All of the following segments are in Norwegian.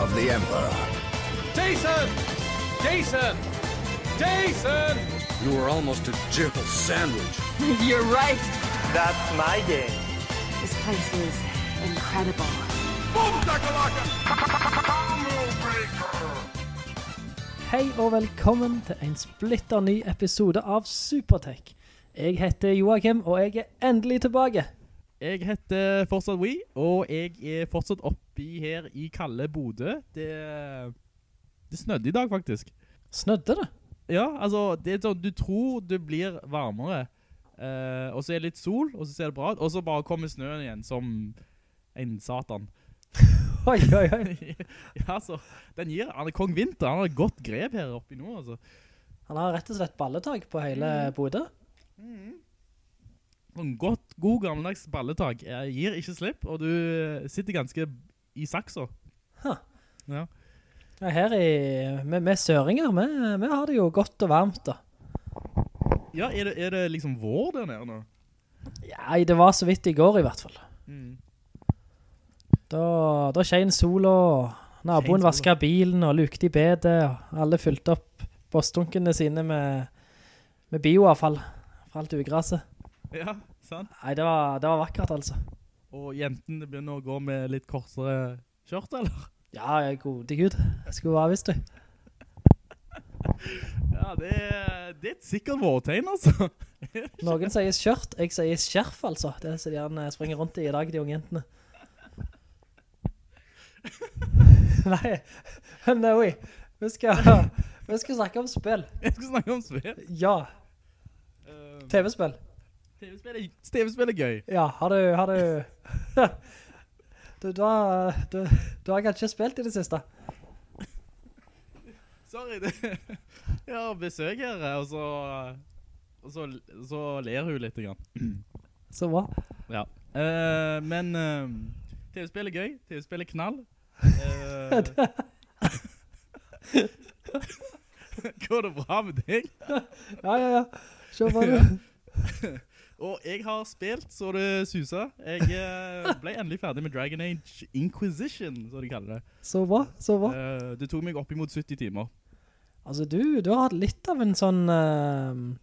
of the Emperor. Jason! Jason! Jason! You were almost a jibble sandwich. You're right. That's my game. This place is incredible. Hei og velkommen til en splitter ny episode av Supertech. Jeg heter Joachim, og jeg er endelig tilbake. Jeg heter fortsatt We, og jeg er fortsatt oppi her i kalde Bodø. Det, det snødde i dag, faktisk. Snødde det? Ja, altså, det er sånn, du tror det blir varmere, eh, og så er det litt sol, og så ser det bra ut, og så bare kommer snøen igjen som en satan. Oi, oi, oi. ja, altså, den gir, han er kong vinter, han har et godt grep her oppi nå, altså. Han har rett og slett balletag på hele Bodø. En godt, god gammeldags balletag. Jeg gir ikke slipp, og du sitter ganske i saksa. Huh. Ja. Ja, her i, med, med søringer, vi, har det jo godt og varmt da. Ja, er det, er det liksom vår der nede nå? Ja, det var så vidt i går i hvert fall. Mm. Da, da skjein sola, og naboen vasket bilen og lukte i bedet, og alle fylte opp bostunkene sine med, med bioavfall fra alt ugraset. Ja, sant. Nei, det var, det var vakkert altså. Og jentene begynner å gå med litt korsere kjørt, eller? Ja, jeg gode gud. Jeg skulle være visst det. Ja, det det er et sikkert vårtegn, altså. Noen sier skjørt, jeg sier skjerf altså. Det er så de gjerne springer rundt i i dag, de unge jentene. Nei, men eh, oi, vi skal, vi skal snakke om spill. Vi skal snakke om spill. Ja, Uh, TV-spill. TV-spill er, gøy. Ja, har du, har du... Du, du, har, du, du har kanskje spilt i det siste? Sorry, det, jeg har besøk her, og så, og så, så ler hun litt. Grann. Så bra. Ja. Uh, men uh, TV-spill er gøy, TV-spill er knall. Uh, går det bra med deg? Ja, ja, ja. Se bare. det. Og jeg har spilt så det suser. Jeg eh, ble endelig ferdig med Dragon Age Inquisition, så de kaller det. Så hva? så bra. Eh, det tok meg opp imot 70 timer. Altså, du, du har hatt litt av en sånn... Uh,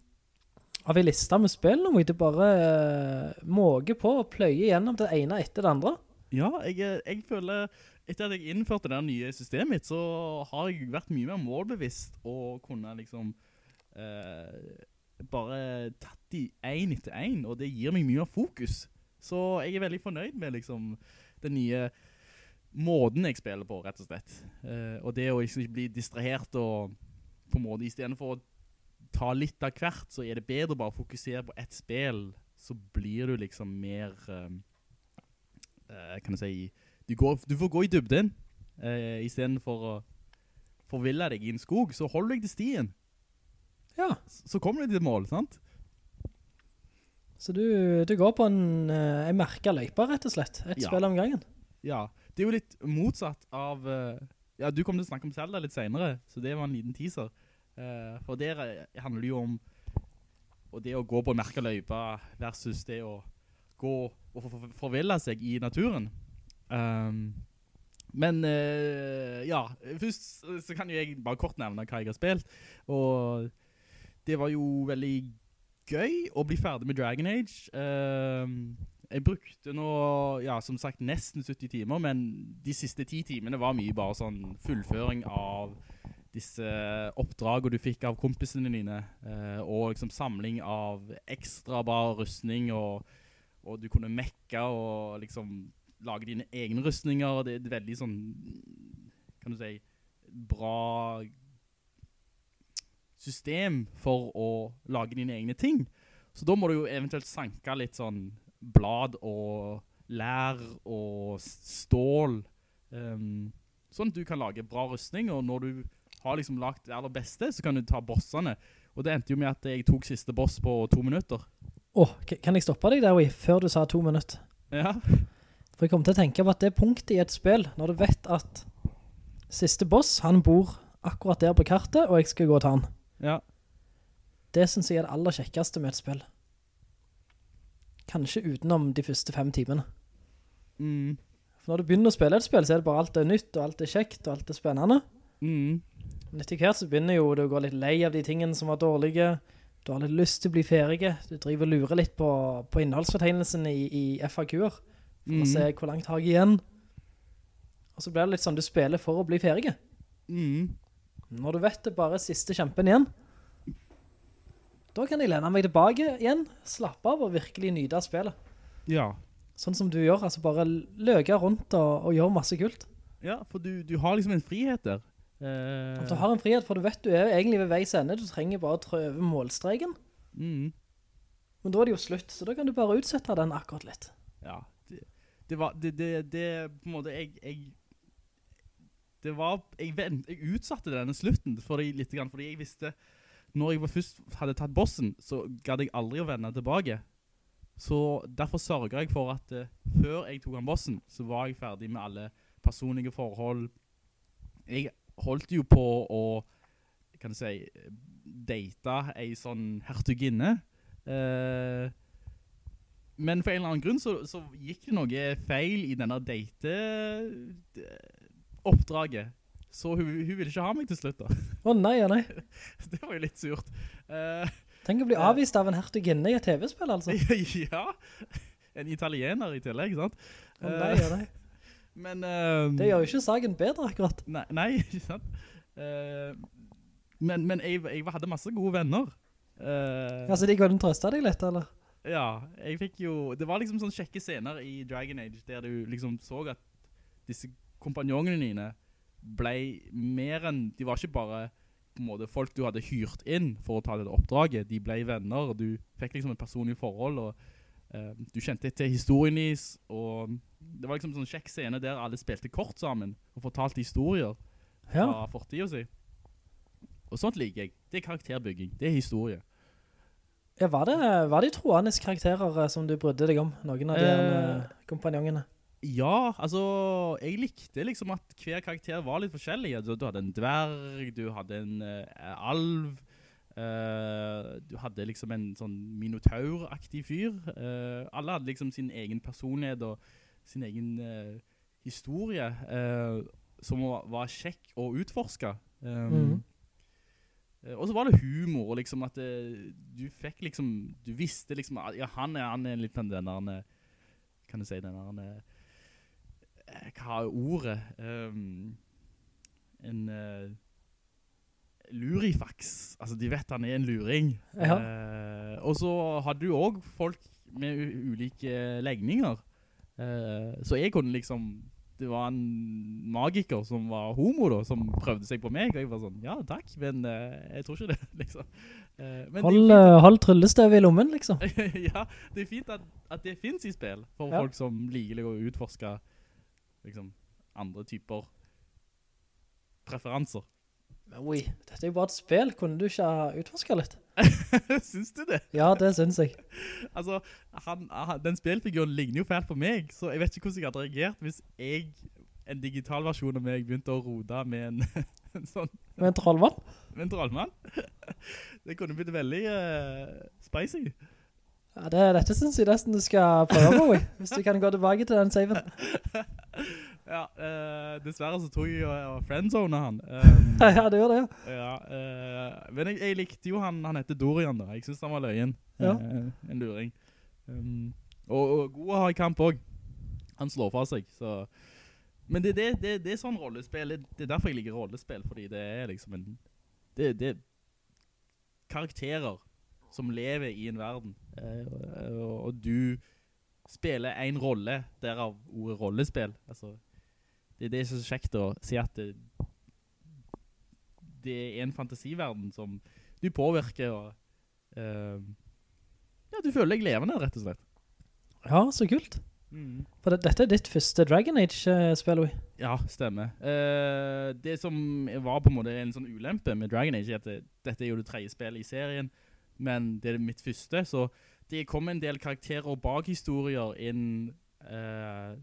av en lista med spill nå, må du bare uh, måge på og pløye gjennom det ene etter det andre. Ja, jeg, jeg føler, etter at jeg innførte det nye systemet mitt, så har jeg vært mye mer målbevisst og kunne liksom eh, bare tatt de en etter en, og det gir meg mye av fokus. Så jeg er veldig fornøyd med liksom den nye måten jeg spiller på, rett og slett. Eh, og det å ikke bli distrahert og på en måte, i stedet for å ta litt av hvert, så er det bedre bare å fokusere på ett spill, så blir du liksom mer, eh, eh, kan du si, du, går, du får gå i dybden, eh, i stedet for å forville deg i en skog, så holder du deg til stien. Ja, Så kommer de til mål, sant? så du, du går på en, uh, en merket løype, rett og slett. Et Ja. spill om gangen. Ja, det er jo litt motsatt av... eh, ja, du kommer til å snakke om Zelda litt senere, så det var en liten teaser. Eh, for der eh, handler det jo om og det å gå på en merket løype versus det å gå og for, for, forville seg i naturen. Um, men eh, ja, først så kan jo jeg bare kort nevne hva jeg har spilt. Og det var jo veldig gøy å bli ferdig med Dragon Age. Uh, jeg brukte nå, ja, som sagt, nesten 70 timer, men de siste 10 timene var mye bare sånn fullføring av disse oppdragene du fikk av kompisene dine, uh, og liksom samling av ekstra bra rustning, og, og du kunne mekke og liksom lage dine egne rustninger, og det er veldig sånn, kan du si, bra system for å lage dine egne ting. Så da må du jo eventuelt sanke litt sånn blad og lær og stål. um, sånn at du kan lage bra rustning, og når du har liksom lagt det aller beste, så kan du ta bossene. Og det endte jo med at jeg tok siste boss på to minutter. Åh, oh, kan jeg stoppe deg der, før du sa to minutter? Ja. For jeg kom til å tenke på at det er punktet i et spill, når du vet at siste boss, han bor akkurat der på kartet, og jeg skal gå og ta han. Ja. Det synes jeg er det aller kjekkeste med et spill. Kanskje utenom de første fem timene. Mm. For når du begynner å spille et spill, så er det bare alt er nytt, og alt er kjekt, og alt er spennende. Mm. Men etter hvert så begynner jo du å gå litt lei av de tingene som var dårlige. Du har litt lyst til å bli ferige. Du driver og lurer litt på, på innholdsfortegnelsen i, i FAQ-er. For å Mm. se hvor langt har jeg igjen. Og så blir det litt sånn, du spiller for å bli ferige. Mm. Når du vet det bare er siste kjempen igjen, da kan jeg lene meg tilbake igjen, slappe av og virkelig nyte av spillet. Ja. Sånn som du gjør, altså bare løke rundt og, og gjøre masse kult. Ja, for du, du har liksom en frihet der. Eh, du har en frihet, for du vet du er egentlig ved veis ende, du trenger bare å trø over målstreken. mm. Men da er det jo slutt, så da kan du bare utsette den akkurat litt. Ja, det, det var, det, det, det, på en måte, jeg, jeg, det var, jeg, jeg utsatte denne slutten, fordi, litt fordi jeg visste, når jeg først hadde tatt bossen, så gadd jeg aldri å vende tilbake. Så derfor sørget jeg for at uh, før jeg tok han bossen, så var jeg ferdig med alle personlige forhold. Jeg holdt jo på å, kan du si, date ei sånn hertuginne. Uh, men for en eller annen grunn så, så gikk det noe feil i denne date-oppdraget. Så hun, hun ville ikke ha meg til slutt da. Å nei, å nei. Det var jo litt surt. Uh, Tenk å bli avvist av en hertuginne i et TV-spill, altså. ja, en italiener i tillegg, sant? Å nei, å nei. Men... eh, Det gjør jo ikke saken bedre, akkurat. Nei, nei ikke sant? Uh, men men jeg, jeg hadde masse gode venner. Uh, Altså, de kunne trøste deg litt, eller? Ja, jeg fikk jo Det var liksom sånne kjekke scener i Dragon Age Der du liksom så at Disse kompanjongene dine Ble mer enn De var ikke bare på en måte folk du hadde hyrt inn For å ta dette oppdraget De ble venner Du fikk liksom et personlig forhold Og eh, du kjente til historien deres Og det var liksom sånn kjekk scene Der alle spilte kort sammen Og fortalte historier Ja. Fra fortiden sin Og sånt liker jeg Det er karakterbygging Det er historie Ja, var det, var det troende karakterer eh, som du brydde deg om? Noen av de Eh. eh, kompanjongene? Ja, altså, jeg likte liksom at hver karakter var litt forskjellig. Du, du hadde en dverg, du hadde en uh, alv, uh, du hadde liksom en sånn minotaur-aktig fyr. Uh, alle hadde liksom sin egen personlighet og sin egen historie, som var, var kjekk å utforske. Um, eh, Og så var det humor, liksom at du fikk liksom, du visste liksom, at ja, han er, han er litt den der, kan du si, den der, hva er ordet? Um, en uh, lurifax. Altså, de vet han er en luring. Ja. Uh, og så hadde du også folk med ulike legninger. Uh, så jeg kunne liksom, det var en magiker som var homo da, som prøvde seg på meg, og jeg var sånn, ja takk, men uh, jeg tror ikke det, liksom. Uh, hold, det eh, hold tryllestøv i lommen, liksom. ja, det er fint at, at det finnes i spill for Ja. folk som liker å utforske liksom, andre typer preferanser. Men oi, dette er jo bare et spill. Kunne du ikke ha utforsket litt? Syns du det? Ja, det synes jeg. Altså, han, han, den spillfiguren ligner jo fælt på meg, så jeg vet ikke hvordan jeg hadde reagert hvis jeg, en digital versjon av meg, begynte å rode med en, en sånn, Med en trollmann? med en trollmann. Det kunne blitt veldig uh, spicy. Ja, det, dette synes jeg nesten du skal prøve på. Hvis du kan gå tilbake til den saven. Ja, eh, dessverre så tog jeg og friendzone han. Um, ja, det gjør det, ja. Eh, men jeg, jeg likte jo han, han heter Dorian da. Jeg synes han var løyen. Ja. Eh, en luring. Um, og, og god har ha i kamp også. Han slår fra seg, så... Men det, det, det, det er sånn rollespill, det, er derfor jeg liker rollespill, fordi det er liksom en... Det, det er karakterer som lever i en verden. Eh, og, og du spiller en rolle, derav ordet rollespill. Altså, det, det er så kjekt å si at det, det er en fantasiverden som du påvirker og eh, ja, du føler deg levende rett og slett. Ja, så kult. For det, dette er ditt første Dragon Age-spill, vi. Ja, stemmer. Uh, det som var på en måte en sånn ulempe med Dragon Age, er at det, dette er jo det tredje spillet i serien, men det er mitt første, så det kom en del karakterer og bakhistorier inn uh,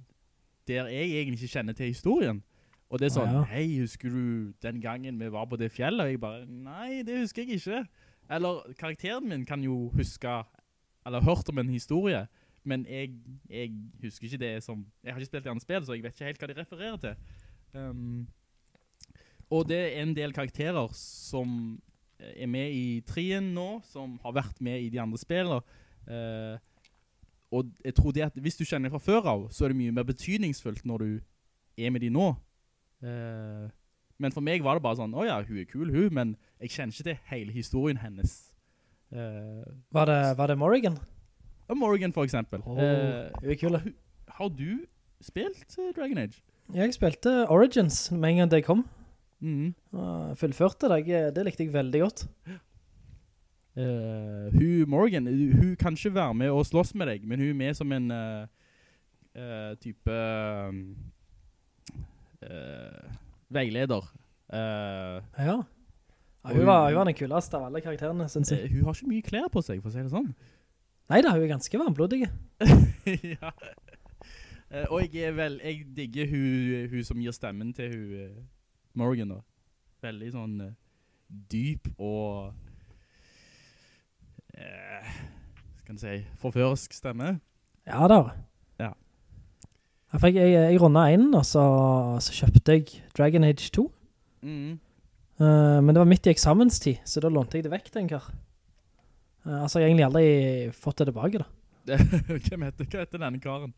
der jeg egentlig ikke kjenner til historien. Og det er sånn, Ah, ja. hei, husker du den gangen vi var på det fjellet? Og jeg bare, nei, det husker jeg ikke. Eller karakteren min kan jo huske, eller hørt om en historie, men jeg, jeg husker ikke det som, jeg har ikke spilt i andre spill, så jeg vet ikke helt hva de refererer til. Um, og det er en del karakterer som er med i trien nå, som har vært med i de andre spillene. Uh, og jeg tror det at hvis du kjenner fra før av, så er det mye mer betydningsfullt når du er med de nå. Uh, men for meg var det bare sånn, åja, hun er kul, hun, men jeg kjenner ikke til hele historien hennes. Uh, Var det, var det Morrigan? og Morrigan for eksempel. Oh, hun er kul. har, har du spilt Dragon Age? Jeg spilte Origins med en gang det kom. Og fullførte deg, Det likte jeg veldig godt. Uh, hun, Morgan, hun hun kan ikke være med og slåss med deg, men hun er med som en uh, eh, type eh, veileder. Eh, Ja. ja hun, var, hun var den kuleste av alle karakterene, synes jeg. eh, hun har ikke mye klær på seg, for å si det sånn. Neida, hun er ganske varmblodig. ja. Eh, og jeg er vel, jeg digger hun, hun som gir stemmen til hun, eh, Morgan da. Veldig sånn uh, dyp og uh, skal jeg si, forførsk stemme. Ja da. Ja. Jeg, fikk, jeg, jeg, rundet en, og så, så kjøpte jeg Dragon Age 2. Mm. Uh, men det var midt i eksamenstid, så da lånte jeg det vekk, tenker jeg. Uh, altså, jeg har egentlig aldri fått det tilbake, da. Hvem, heter, hva heter denne karen?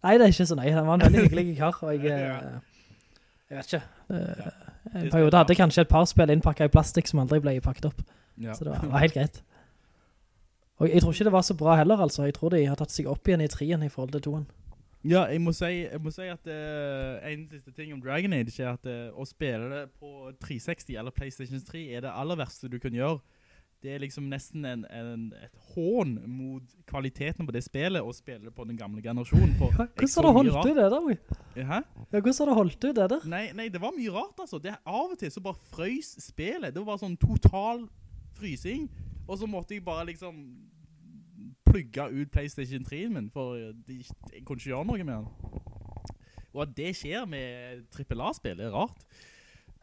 Nei, det er ikke så nei. Han var en veldig hyggelig kar, og jeg... jeg vet ikke. Uh, en periode hadde kanskje et par spill innpakket i plastikk som aldri ble pakket opp. Ja. Så det var, var helt greit. Og jeg tror ikke det var så bra heller, altså. Jeg tror de har tatt seg opp igjen i trien i forhold til toen. Ja, jeg må si, jeg må si at uh, en siste ting om Dragon Age er at uh, å spille det på 360 eller Playstation 3 er det aller verste du kan gjøre. Det er liksom nesten en, en, et hån mot kvaliteten på det spillet å spille på den gamle generasjonen. Ja, Hvordan har du holdt rart- ut det der? Ja, hvordan har du holdt ut det der? Nei, nei, det var mye rart altså. Det, av og til så bare frøys spillet. Det var sånn total frysing. Og så måtte jeg bare liksom plugge ut Playstation 3-en min, for de, jeg kunne ikke gjøre noe med den. Og at det skjer med AAA-spillet er rart.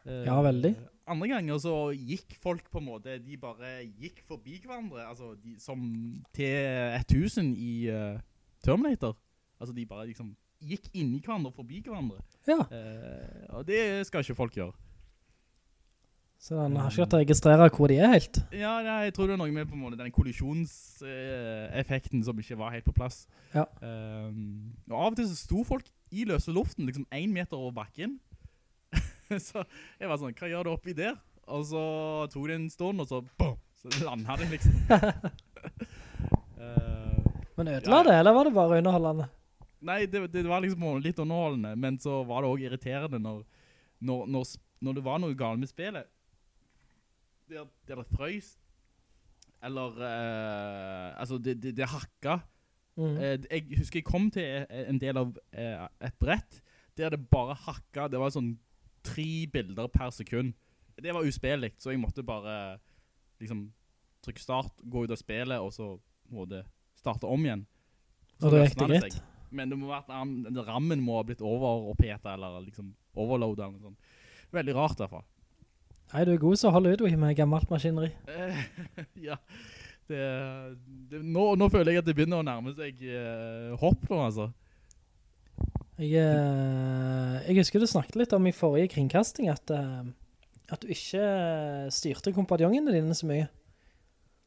Eh, Ja, veldig. Andre ganger så gikk folk på en måte, de bare gikk forbi hverandre, altså de, som til 1000 i uh, Terminator. Altså de bare liksom gikk inn i hverandre og forbi hverandre. Ja, Uh, og det skal ikke folk gjøre. så han har ikke hatt å registrere hvor de er helt. Ja, jeg tror det er noe med på en måte den kollisjonseffekten som ikke var helt på plass. Ja. Um, og av og til så sto folk i løse luften, liksom en meter over bakken. så jeg var sånn, hva gjør du oppi der? Og så tok det en stund, og så, boom, så landet det liksom. uh, Men ødela Ja. det, eller var det bare underholdende? Nei, det, det var liksom litt underholdende, men så var det også irriterende når, når, når, når det var noe galt med spillet. Der, der det frøys, eller, uh, altså det, det, det hakka. Mm. Uh, jeg husker jeg kom til eh, en del av uh, et brett, der det bare hakka, det var sånn tre bilder per sekund. Det var uspillig, så jeg måtte bare liksom trykke start, gå ut av spillet, og så må det starte om igjen. Så Og det gikk det greit? Men det må være at rammen må ha blitt overopphetet, eller liksom overloadet eller noe sånt. Veldig rart fall. Nei, du er god så hold ut med gammelt maskineri. Ja, det, det, nå, nå føler jeg at det begynner å nærme seg eh, hopp nå, altså. Jeg, eh, jeg husker du snakket litt om i forrige kringkasting at, eh, at du ikke styrte kompanjongene dine så mye.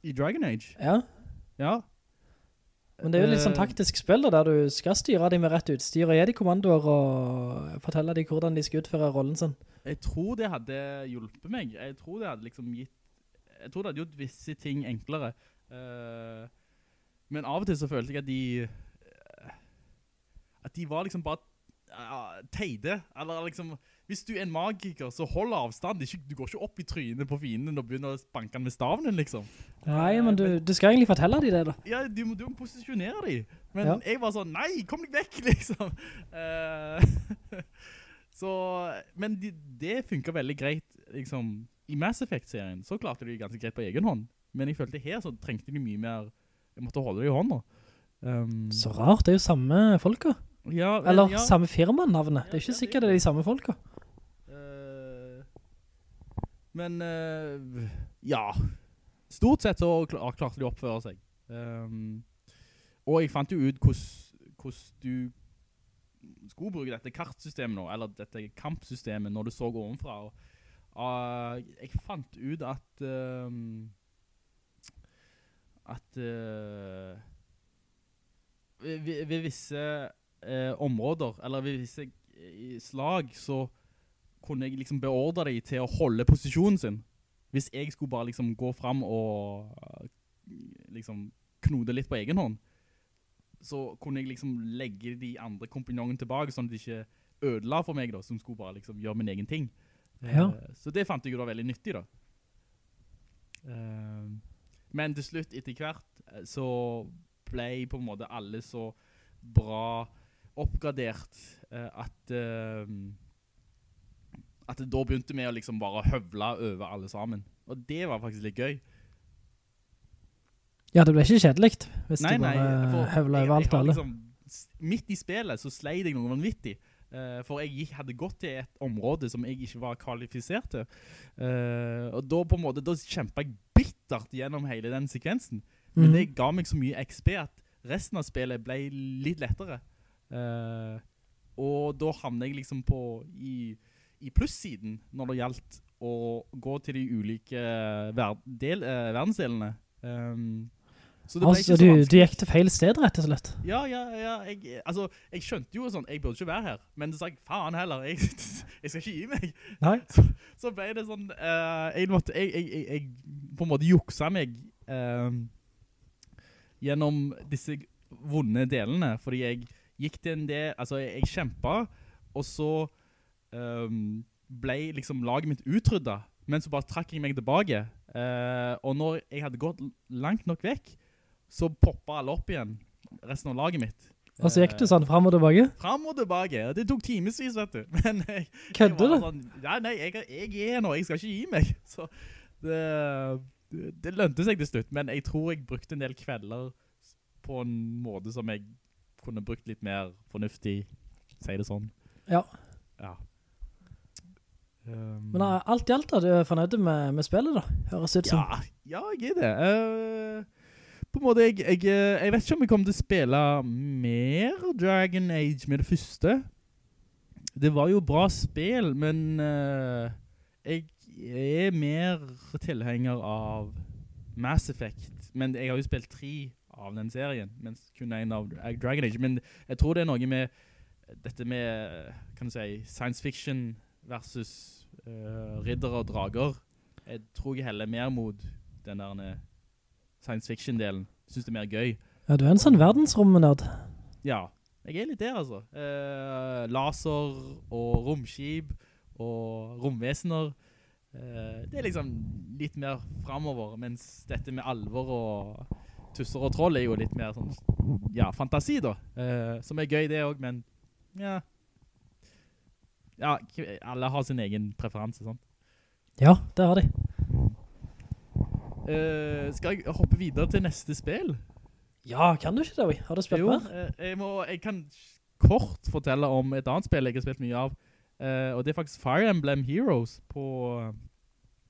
I Dragon Age? Ja, Ja. men det er jo litt sånn Eh, taktisk spill da, der du skal styre dem med rett utstyr og gi dem kommandoer og fortelle dem hvordan de skal utføre rollen sin. Jeg tror det hadde hjulpet meg. Jeg tror det hadde liksom gitt Jeg tror det hadde gjort visse ting enklere. Men av og til så følte jeg at de At de var liksom bare teide, eller liksom, hvis du er en magiker, så hold avstand, du går ikke opp i trynet på fienden og begynner å banke den med stavnen, liksom. Nei, men du, du skal egentlig fortelle de det da. Ja, du må, du må posisjonere de. Men Ja. jeg var sånn, nei, kom deg vekk, liksom. Uh, så, men de, det funker veldig greit, liksom, i Mass Effect-serien, så klarte de ganske greit på egen hånd. Men jeg følte her så trengte de mye mer, jeg måtte holde det i hånda. Um, Så rart, det er jo samme folka. ja, vel, Eller ja. samme firmanavnet. Det er ikke ja, sikkert det er de samme folka. Uh, men uh, ja, stort sett så kla- klarte de å oppføre seg. Um, og jeg fant jo ut hvordan du skulle bruke dette kartsystemet nå, eller dette kampsystemet når du så ovenfra. Og, uh, jeg fant ut at um, at uh, ved, ved visse eh, områder, eller hvis jeg i slag, så kunne jeg liksom beordre dem til å holde posisjonen sin. Hvis jeg skulle bare liksom gå frem og eh, liksom knode litt på egen hånd, så kunne jeg liksom legge de andre kompanjongene tilbake, sånn at de ikke ødela for meg da, som skulle bare liksom gjøre min egen ting. Ja. Eh, så det fant jeg jo da veldig nyttig da. Eh, men til slutt, etter hvert, så ble på en måte alle så bra oppgradert eh, at eh, at da begynte med å liksom bare høvle over alle sammen. Og det var faktisk litt gøy. Ja, det ble ikke kjedelikt hvis Nei, du nei, bare for høvler over alt alle. Liksom, midt i spillet så sleide jeg noe vanvittig. Uh, for jeg hadde gått til et område som jeg ikke var kvalifisert til. Uh, og da på en måte, da kjempet jeg bittert gjennom hele den sekvensen. Men mm. det ga meg så mye XP at resten av spillet ble litt lettere. Eh, og da havnet jeg liksom på i, i plussiden når det gjaldt å gå til de ulike ver del, uh, verdensdelene. Um, så det ble Altså, ikke så du, vanskelig. du gikk til feil sted, rett og slett. Ja, ja, ja. Jeg, altså, jeg skjønte jo sånn, jeg burde ikke være her. Men så sa jeg, faen heller, jeg, jeg skal ikke gi meg. Nei. Så, så ble det sånn, uh, jeg, måtte, jeg, jeg, jeg, jeg på en måte juksa meg uh, gjennom disse vonde delene. Fordi jeg gikk det en del, altså jeg, kjempet, og så um, ble liksom laget mitt utryddet. Men så bare trakk jeg meg tilbake. Uh, og når jeg hadde gått langt nok vekk, så poppet alle opp igjen, resten av laget mitt. Og så gikk du sånn frem og tilbake. Fram og tilbake. Det tok timesvis, vet du. Men jeg, var du? Sånn, ja, nei, jeg, jeg er nå, jeg skal ikke gi meg. Så det, det, det lønte seg til slutt, men jeg tror jeg brukte en del kvelder på en måte som jeg kunne brukt litt mer fornuftig, si det sånn. Ja. Ja. Um, Men uh, alt i alt da, du er fornøyd med, med spillet da, høres ut som. ja, ja, jeg er det. Uh, på en måte, jeg, jeg, eh, jeg vet ikke om jeg kommer til å spille mer Dragon Age med det første. Det var jo bra spill, men uh, jeg er mer tilhenger av Mass Effect. Men jeg har jo spilt tre av den serien, mens kun en av Dragon Age. Men jeg tror det er noe med dette med, kan du si, science fiction versus uh, ridder og drager. Jeg tror jeg heller mer mot den der eh, science fiction-delen. Synes det er mer gøy. Ja, du er en sånn verdensrommenerd. Ja, jeg er litt der altså. Uh, laser og romskib og romvesener. Uh, det er liksom litt mer fremover, mens dette med alvor og tusser og troll er jo litt mer sånn, ja, fantasi da. Eh, som er gøy det også, men ja. Ja, alle har sin egen preferanse, sant? Ja, det har de. Eh, skal jeg hoppe videre til neste spill? Ja, kan du ikke det? Har du spilt Jo, mer? Jo, jeg, må, jeg kan kort fortelle om et annet spill jeg har spilt mye av. Eh, og det er faktisk Fire Emblem Heroes på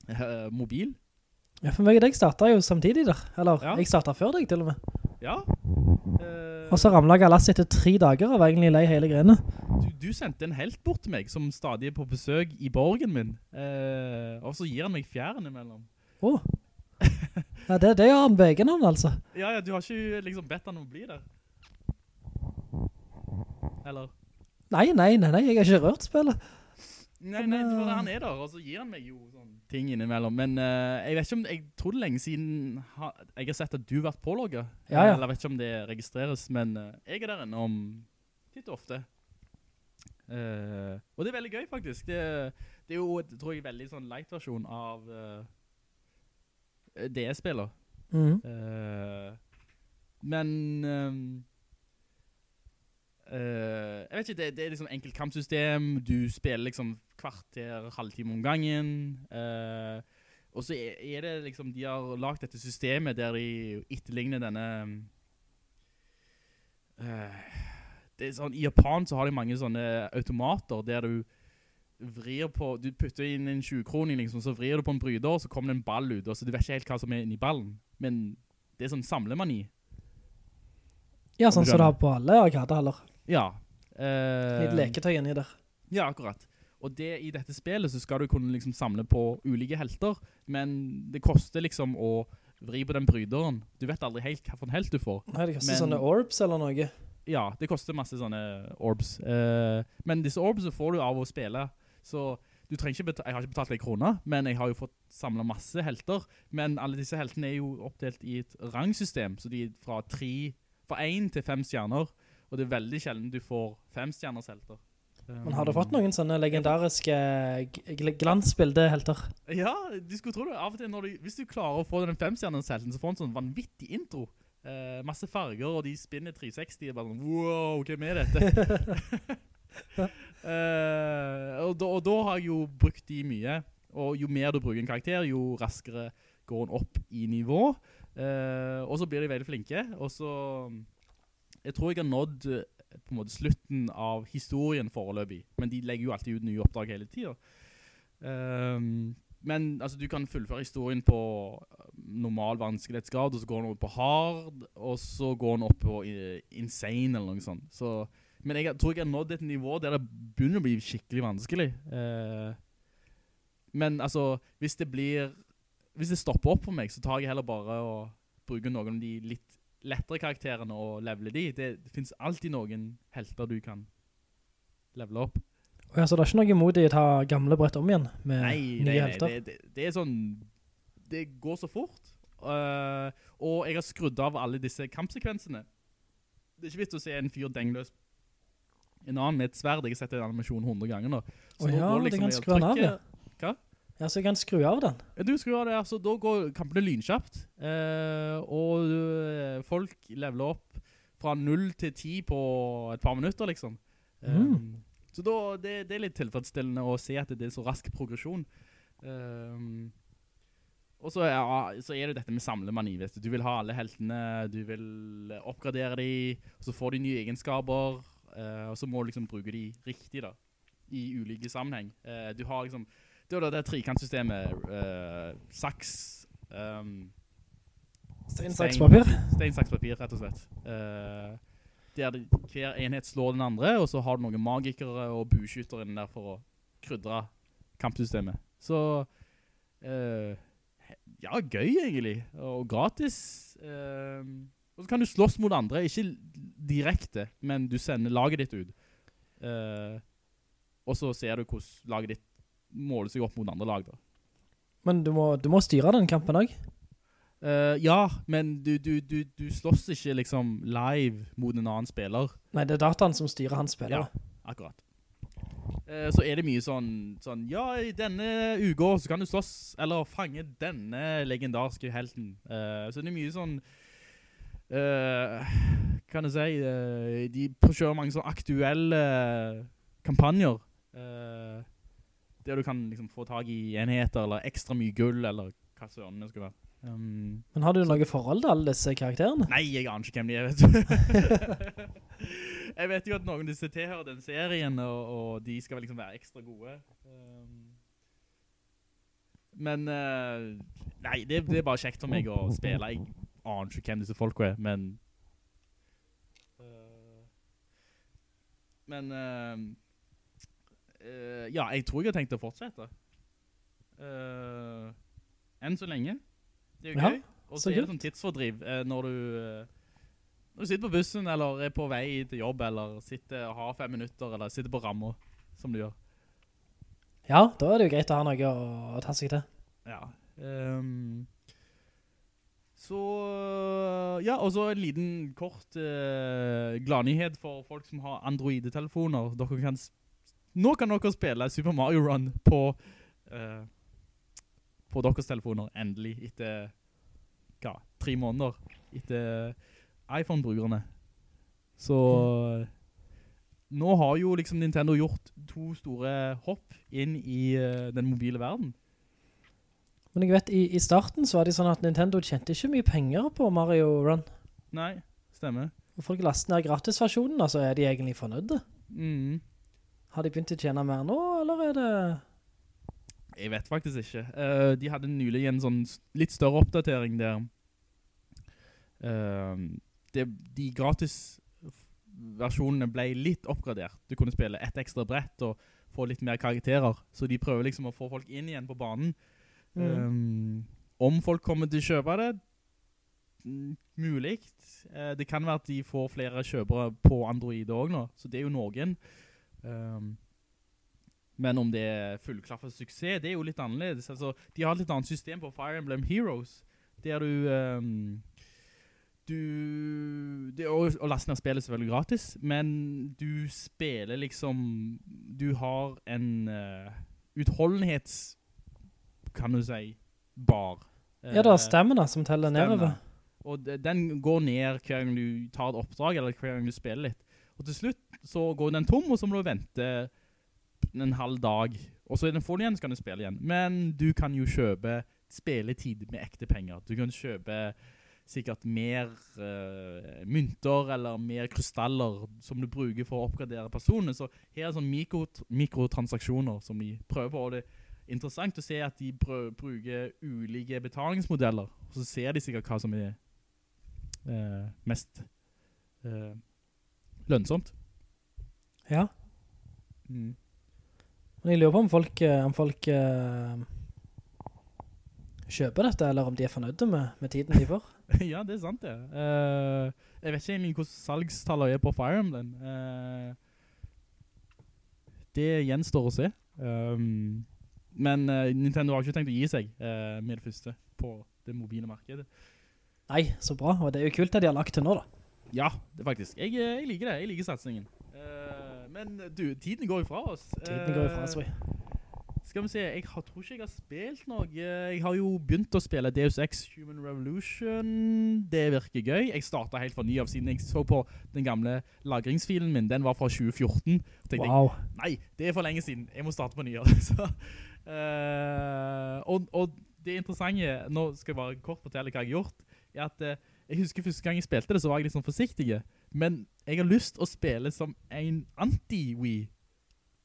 eh, mobil. Ja, for meg og deg startet jo samtidig der. Eller, Ja. jeg startet før deg til og med. Ja. Eh, Og så ramlet Galassi etter tre dager av egentlig lei hele greiene. du, du sendte en helt bort til meg som stadig er på besøk i borgen min. Eh, og så gir han meg fjæren imellom. Åh. Ja, det, det gjør han på egen hånd, altså. Ja, ja, du har ikke liksom bedt han om å bli der. Eller? Nei, nei, nei, nei, jeg har ikke rørt spillet. Nei, nei, for han er der, og så gir han meg jo sånn ting innimellom. Men uh, jeg vet ikke om, jeg tror det er lenge siden ha, jeg har sett at du har vært pålogget. Ja, ja. Eller jeg vet ikke om det registreres, men uh, jeg er der inne om titt og ofte. Uh, og det er veldig gøy faktisk. Det, det er jo, tror jeg, veldig sånn light versjon av uh, DS-spiller. Mm Eh, men ehm, eh, jeg vet ikke, det, det er liksom enkelt kampsystem, du spiller liksom kvarter, halvtime om gangen, uh, og så er, er det liksom, de har lagt dette systemet der de etterligner denne uh, det er sånn, I Japan så har de mange sånne automater der du vrir på, du putter inn en 20-kroning liksom, så vrir du på en bryder, så kommer det en ball ut, og så du vet ikke helt hva som er inni ballen. Men det er sånn samlemani. Ja, sånn som som du har på alle arkadehaller. Ja. Uh, Litt leketøy inni der. Ja, akkurat. Og det, i dette spillet så skal du kunne liksom samle på ulike helter, men det koster liksom å vri på den bryderen. Du vet aldri helt hva for en helt du får. Nei, det koster Men- sånne orbs eller noe. Ja, det koster masse sånne orbs. Uh, men disse orbs får du av å spille. Så du trenger ikke betale, jeg har ikke betalt en krone, men jeg har jo fått samlet masse helter. Men alle disse heltene er jo oppdelt i et rangsystem, så de er fra, tre, fra 1 til 5 stjerner. Og det er veldig sjelden du får 5 stjerners helter. Men har du fått noen sånne legendariske glansbildehelter? Ja, du skulle tro det. Av og til, du, hvis du klarer å få den 5 stjerners helten, så får du en sånn vanvittig intro. Eh, masse farger, og de spinner 360. og Bare sånn, wow, hvem er dette? Eh, og, da, og da har jeg jo brukt de mye. Og jo mer du bruker en karakter, jo raskere går den opp i nivå. Eh, og så blir de veldig flinke. Og så Jeg tror jeg har nådd eh, på en måte slutten av historien foreløpig. Men de legger jo alltid ut nye oppdrag hele tiden. Um, men altså, du kan fullføre historien på eh, normal vanskelighetsgrad, og så går den opp på hard, og så går den opp på eh, insane eller noe sånt. Så, men jeg tror jeg har nådd et nivå der det begynner å bli skikkelig vanskelig. Uh, men altså, hvis det blir Hvis det stopper opp for meg, så tar jeg heller bare og bruker noen av de litt lettere karakterene å levele de. Det, det finnes alltid noen helter du kan levele opp. Ja, så det er ikke noe imot i å ta gamle brett om igjen med Nei, nye nei, nei helter? det, det, det er sånn Det går så fort. Uh, og jeg har skrudd av alle disse kampsekvensene. Det er ikke vits å se en fyr dengløs en annen med et sverd. Jeg har sett en animasjon 100 ganger nå. Å nå ja, går det liksom kan jeg skru av, ja. Hva? Ja, så jeg kan skru av den. Du skrur av det, så da går kampene lynkjapt. Eh, og eh, folk leveler opp fra 0 til 10 på et par minutter, liksom. Mm. Um, Så da, det, det er litt tilfredsstillende å se at det er så rask progresjon. Um, og så, ja, så er det dette med samlemani, vet du. Du vil ha alle heltene, du vil eh, oppgradere de, og så får de nye egenskaper, uh, og så må du liksom bruke de riktig da, i ulike sammenheng. Uh, du har liksom, det er jo det trikantsystemet, uh, saks, um, Stein, saks, papir. Stein, saks, papir, rett og slett. Uh, der hver enhet slår den andre, og så har du noen magikere og buskytter inne der for å krydre kampsystemet. Så, eh, ja, gøy egentlig, og gratis. eh, og så kan du slåss mot andre, ikke direkte, men du sender laget ditt ut. Uh, og så ser du hvordan laget ditt måler seg opp mot andre lag da. Men du må, du må styre den kampen også. Uh, ja, men du, du, du, du slåss ikke liksom live mot en annen spiller. Nei, det er dataen som styrer hans spiller. Ja, akkurat. Uh, så er det mye sånn, sånn, ja, i denne uka så kan du slåss, eller fange denne legendarske helten. Uh, så det er mye sånn, kan jeg si, de kjører mange sånn aktuelle kampanjer, eh, der du kan liksom få tag i enheter, eller ekstra mye gull, eller hva søren det skulle være. Um, Men har du noe forhold til alle disse karakterene? Nei, jeg aner ikke hvem de er, vet du. jeg vet jo at noen av disse tilhører den serien, og, og de skal liksom være ekstra gode. Um, men, uh, nei, det, det er bare kjekt for meg å spille. Jeg aner ikke hvem disse folk er, men... uh, men, eh, eh, ja, jeg tror jeg har tenkt å fortsette. Uh, enn så lenge. Det er jo Ja, gøy. Og så er det sånn tidsfordriv uh, når du når du sitter på bussen, eller er på vei til jobb, eller sitter og har fem minutter, eller sitter på rammer, som du gjør. Ja, da er det jo greit å ha noe å, å ta seg til. Ja. Um, så, ja, og så en liten kort uh, gladnyhet for folk som har Android-telefoner. Dere kan s- nå kan dere spille Super Mario Run på, uh, på deres telefoner, endelig, etter, hva, tre måneder, etter iPhone-brukerne. Så, nå har jo liksom Nintendo gjort to store hopp inn i uh, den mobile verden. Men jeg vet, i, i starten så var det sånn at Nintendo tjente ikke mye penger på Mario Run. Nei, stemmer. Og folk laster ned gratisversjonen, altså er de egentlig fornøyde? Mm. Har de begynt å tjene mer nå, eller er det... Jeg vet faktisk ikke. Uh, de hadde nylig en sånn litt større oppdatering der. Uh, det, de gratis versjonene ble litt oppgradert. Du kunne spille ett ekstra brett og få litt mer karakterer. Så de prøver liksom å få folk inn igjen på banen. Um, om folk kommer til å kjøpe det, mm, mulig. Eh, det kan være at de får flere kjøpere på Android også nå, så det er jo noen. Um, men om det er fullklaffet suksess, det er jo litt annerledes. Altså, de har et litt annet system på Fire Emblem Heroes, der du... Um, du det er å, å laste ned spillet selvfølgelig gratis, men du spiller liksom du har en uh, utholdenhets kan du si bar. Ja, det Eh, er stemmene som teller stamina. nedover. Og den går ned hver gang du tar et oppdrag, eller hver gang du spiller litt. Og til slutt så går den tom, og så må du vente en halv dag. Og så er den full igjen, så kan du spille igjen. Men du kan jo kjøpe spilletid med ekte penger. Du kan kjøpe sikkert mer uh, mynter, eller mer krystaller som du bruker for å oppgradere personene. Så her er sånn mikro, mikrotransaksjoner som de prøver på, og det er interessant å se at de bruker ulike betalingsmodeller, og så ser de sikkert hva som er uh, mest eh, lønnsomt. Ja. Mm. Men jeg lurer på om folk, eh, om folk uh, kjøper dette, eller om de er fornøyde med, med tiden de får. ja, det er sant det. Uh, jeg vet ikke egentlig hvordan salgstallet er på Fire Emblem. Uh, det gjenstår å se. Um, men Nintendo har ikke tenkt å gi seg med det første på det mobile markedet. Nei, så bra. Og det er jo kult det de har lagt til nå da. Ja, det faktisk. Jeg, eh, jeg liker det. Jeg liker satsingen. Uh, men du, tiden går jo fra oss. Tiden går jo fra oss, vi. Skal vi se, jeg har, tror ikke jeg har spilt noe. Jeg har jo begynt å spille Deus Ex Human Revolution. Det virker gøy. Jeg startet helt fra ny av siden jeg så på den gamle lagringsfilen min. Den var fra 2014. Wow. jeg, nei, det er for lenge siden. Jeg må starte på ny. Så, eh, og, det interessante, nå skal jeg bare kort fortelle hva jeg har gjort, er at eh, jeg husker første gang jeg spilte det, så var jeg litt sånn forsiktig. Men jeg har lyst å spille som en anti-Wii.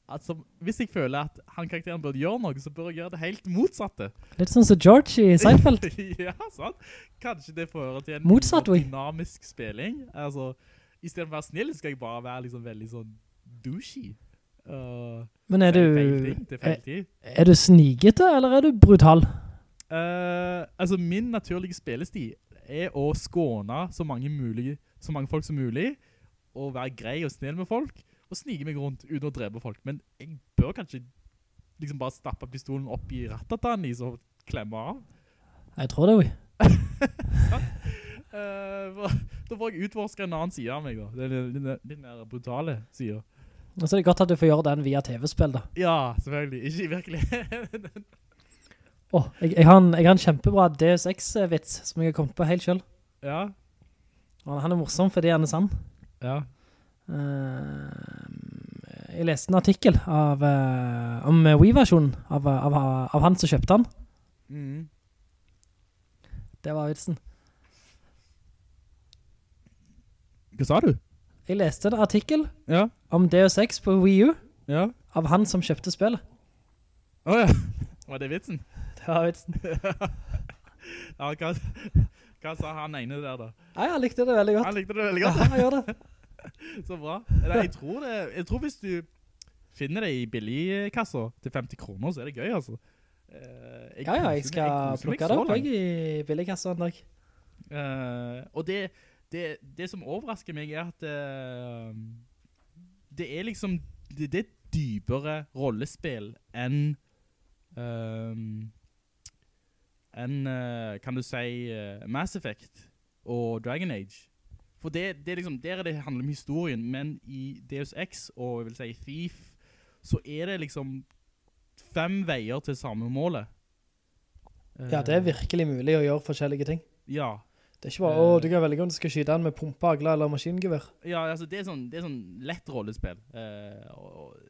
Altså, hvis jeg føler at han karakteren burde gjøre noe, så bør jeg gjøre det helt motsatte. Litt sånn som George i Seinfeld. ja, sant. Kanskje det fører til en Motsatt, dynamisk spilling. Altså, i stedet for å være snill, skal jeg bare være liksom veldig sånn douchey. Uh, Men er du, er, er du snigete, eller er du brutal? Uh, altså, min naturlige spillestil er å skåne så mange, mulig, så mange folk som mulig, og være grei og snill med folk, og snige meg rundt uten å drepe folk. Men jeg bør kanskje liksom bare stappe pistolen opp i rattatan i, så klemme av. Jeg tror det, vi. Eh, for- da får jeg utforske en annen side av meg, da. Den, den, den, mer brutale siden. Og så er det godt at du får gjøre den via TV-spill da. Ja, selvfølgelig. Ikke i Åh, jeg, jeg, har en, jeg har en kjempebra Deus Ex-vits som jeg har kommet på helt selv. ja, Og han er morsom fordi han er sann. ja. Uh, jeg leste en artikkel av, uh, om Wii-versjonen av, av, av han som kjøpte han. Mm. Det var vitsen. Hva sa du? Jeg leste en artikkel Ja, om Deus Ex på Wii U ja. av han som kjøpte spillet. Åja, var det vitsen? Var vitsen. Ja, hva, hva sa han ene der da? Nei, han likte det veldig godt. Han likte det veldig godt. Ja, han gjør det. Så bra. Eller, jeg tror det, jeg tror hvis du finner det i billigkasser til 50 kroner, så er det gøy, altså. Jeg Ja, ja, jeg skal plukke det opp jeg i billigkassa en dag. Uh, og det, det, det som overrasker meg er at uh, det er liksom det, det er dypere rollespill enn enn, eh, kan du si, eh, Mass Effect og Dragon Age. For det, det er liksom, der er det handler om historien, men i Deus Ex og jeg vil si Thief, så er det liksom fem veier til samme målet. Ja, det er virkelig mulig å gjøre forskjellige ting. Ja, Det er ikke bare, Eh. å, du kan velge om du skal skyte den med pumpeagler eller maskingevær. Ja, altså det er sånn, det er sånn lett rollespill. Eh,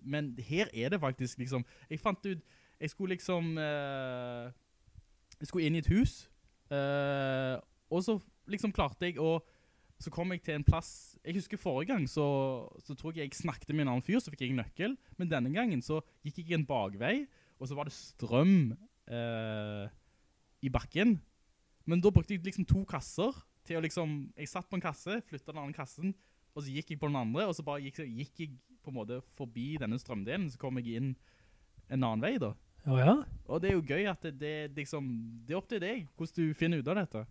men her er det faktisk liksom, jeg fant ut, jeg skulle liksom, eh, jeg skulle inn i et hus, eh, og så liksom klarte jeg å, så kom jeg til en plass, jeg husker forrige gang, så, så tror jeg jeg snakket med en annen fyr, så fikk jeg en nøkkel, men denne gangen så gikk jeg en bakvei, og så var det strøm eh, i bakken, men da brukte jeg liksom to kasser til å liksom, jeg satt på en kasse, flyttet den andre kassen, og så gikk jeg på den andre, og så bare gikk, gikk jeg på en måte forbi denne strømdelen, så kom jeg inn en annen vei da. Å ja, Og det er jo gøy at det, det, liksom, det er opp til deg, hvordan du finner ut av dette.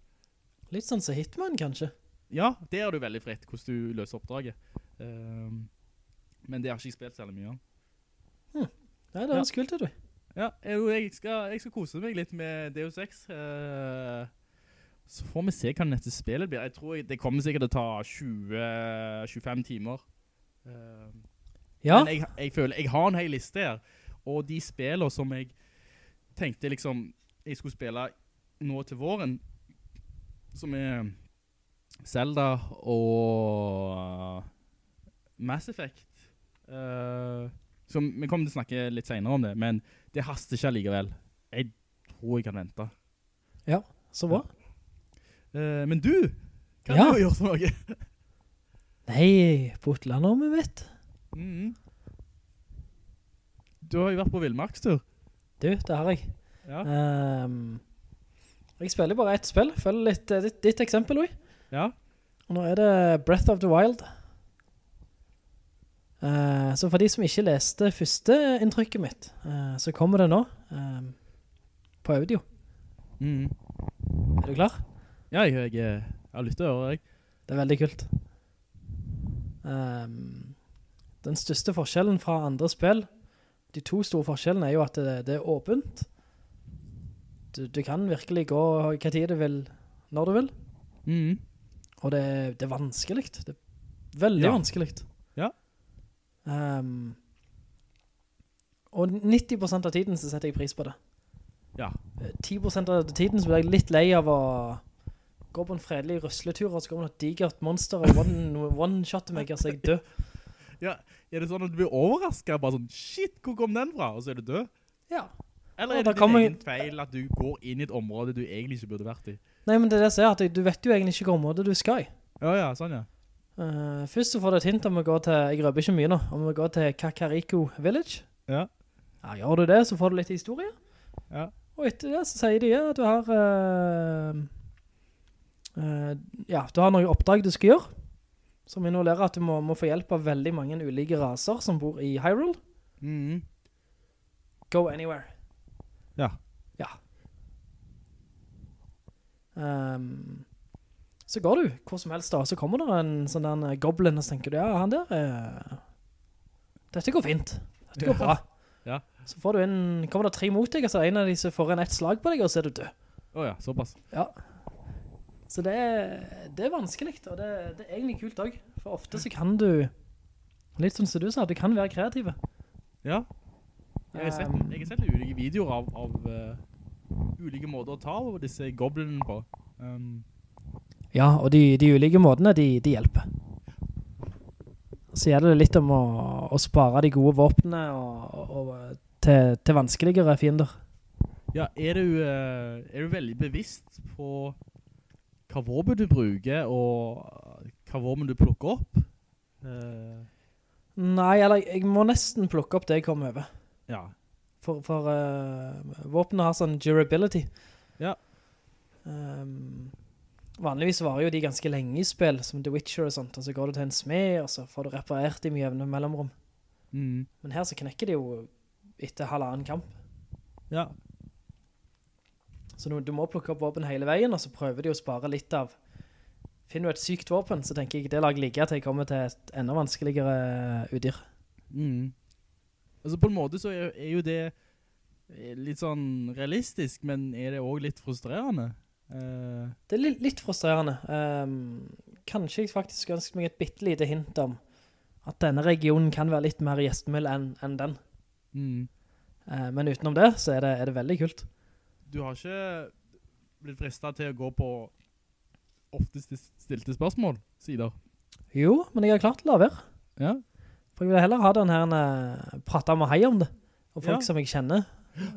litt sånn som Hitman kanskje. Ja, det er du veldig fritt, hvordan du løser oppdraget. Um, men det har ikke jeg spilt særlig mye om. Nei, det høres kult ut, du. Ja, jeg, skal, jeg skal kose meg litt med Deus Ex. Uh, så får vi se hva neste spillet blir. Jeg tror det kommer sikkert til å ta 20-25 timer. Uh, Ja, Men jeg, jeg føler, jeg har en hel liste her. Og de spillene som jeg tenkte liksom, jeg skulle spille nå til våren, som er Zelda og Mass Effect. uh, som, vi kommer til å snakke litt senere om det, men det haster ikke allikevel. Jeg tror jeg kan vente. Ja, så bra. Uh, men du, hva Ja. har du gjort for noe? Nei, på utlandet mitt. Mhm. Du har jo vært på Vildmarkstur. Du, det har jeg. Ja. Um, jeg spiller bare ett spill. Følg litt uh, ditt, ditt eksempel, Louis. ja. Og nå er det Breath of the Wild. Uh, så for de som ikke leste første inntrykket mitt, uh, så kommer det nå ehm, på audio. Mm. Er du klar? Ja, jeg, jeg, jeg å høre, jeg. Det er veldig kult. Um, den største forskjellen fra andre spill, de to store forskjellene er jo at det, det er åpent. Du, du kan virkelig gå hva tid du vil, når du vil. Mm. Og det, det er vanskelig. Det er veldig Ja. vanskelig. Ja. Um, og 90% av tiden så setter jeg pris på det. Ja. Eh, 10% av tiden så blir jeg litt lei av å gå på en fredelig røsletur, og så kommer det et digert monster og one- one shot meg, altså jeg dør. Ja. Er det sånn at du blir overrasket? Bare sånn, shit, hvor kom den fra? Og så er du død? Ja. Eller er det din egen feil at du går inn i et område du egentlig ikke burde vært i? Nei, men det er det jeg sier, at du vet jo egentlig ikke hvor område du skal i. Ja, ja, sånn ja. Uh, først så får du et hint om å gå til, jeg røper ikke mye nå, om å gå til Kakariko Village. Ja. Ja, gjør du det, så får du litt historie. Ja. Og etter det så sier de ja, at du har uh, uh, ja, du har noen oppdrag du skal gjøre som involverer at du må, må få hjelp av veldig mange ulike raser som bor i Hyrule. Mm. Go anywhere. Ja. Ja. Um, så går du hvor som helst da, så kommer det en sånn der goblin, og så tenker du, ja, han der, eh, dette går fint. Dette går bra. Ja. Så får du inn, kommer det tre mot deg, og så er en av disse får en ett slag på deg, og så er du død. Åja, ja, såpass. Ja. Så det er, det er vanskelig, og det, det er egentlig kult også. For ofte så kan du, litt sånn som du sa, du kan være kreative. Ja. Jeg har sett, Um, jeg har sett litt ulike videoer av, av uh, ulike måter å ta over disse goblinene på. Um, Ja, og de, de ulike måtene, de, de hjelper. Så gjelder det litt om å, å spare de gode våpnene og, og, og til, til vanskeligere fiender. ja, er du, eh, er du veldig bevisst på hva våpen du bruker, og hva våpen du plukker opp? Uh, Nei, eller jeg må nesten plukke opp det jeg kommer over. ja. For, for uh, våpenet har sånn durability. Ja. Um, vanligvis varer jo de ganske lenge i spill, som The Witcher og sånt, og så går du til en smed, og så får du reparert dem i jevne mellomrom. Mm. Men her så knekker de jo etter halvannen kamp. Ja. Så du, du må plukke opp våpen hele veien, og så prøver de å spare litt av. Finner du et sykt våpen, så tenker jeg det lager ligge til jeg kommer til et enda vanskeligere udyr. Mm. Altså på en måte så er, er jo det eh, litt sånn realistisk, men er det også litt frustrerende? Uh... Det er litt, litt frustrerende. Um, kanskje jeg faktisk ønsker meg et bittelite hint om at denne regionen kan være litt mer gjestmild enn en den. Mm. Uh, men utenom det, så er det, er det veldig kult. Du har ikke blitt fristet til å gå på oftest stilte spørsmål, sider? Jo, men jeg har klart å la være. Ja. For jeg vil heller ha den her, uh, prate med hei om det. Og folk Ja. som jeg kjenner,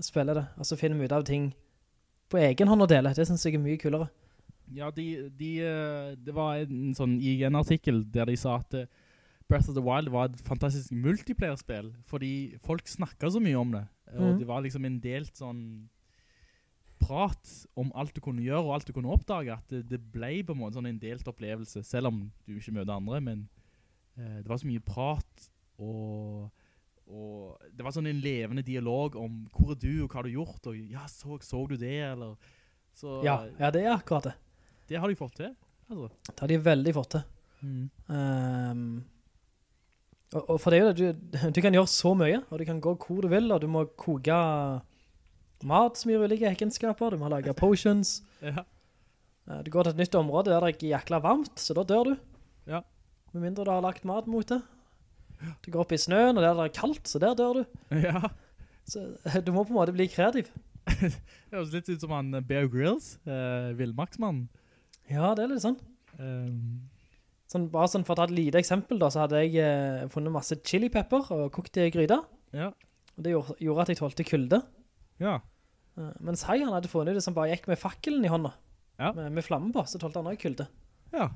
spiller det. og så finner vi ut av ting på egen hånd å dele. Det synes jeg er mye kulere. Ja, de, de, eh, det var en sånn IGN-artikkel der de sa at eh, Breath of the Wild var et fantastisk multiplayer-spill, fordi folk snakket så mye om det. Og mm. det var liksom en delt sånn prat om alt du kunne gjøre og alt du kunne oppdage, at det, det ble på en måte sånn en delt opplevelse, selv om du ikke møter andre, men eh, det var så mye prat, og, og det var sånn en levende dialog om hvor er du, og hva har du gjort, og ja, så, så du det, eller... Så, Ja, ja, det er akkurat det. det har de fått til, altså. Det har de veldig fått til. Ehm, og, og for det er jo det, du, du kan gjøre så mye, og du kan gå hvor du vil, og du må koke mat som gir ulike egenskaper, du må lage potions. Ja. Eh, Du går til et nytt område der det er jækla varmt, så da dør du. Ja. Med mindre du har lagt mat mot det. Du går opp i snøen, og der det er kaldt, så der dør du. Ja, Så du må på en måte bli kreativ. det høres litt ut som han eh, Bear Grylls, eh, Vildmarksmannen. Ja, det er litt sånn. Um, sånn bare sånn for å ta et lite eksempel da, så hadde jeg eh, funnet masse chili pepper og kokt det i gryda. ja, Og det gjorde, gjorde at jeg tålte kulde. Ja, Eh, mens hei, han hadde funnet det som bare gikk med fakkelen i hånda. Ja. Med, med flamme på, så tålte han også kulde. ja.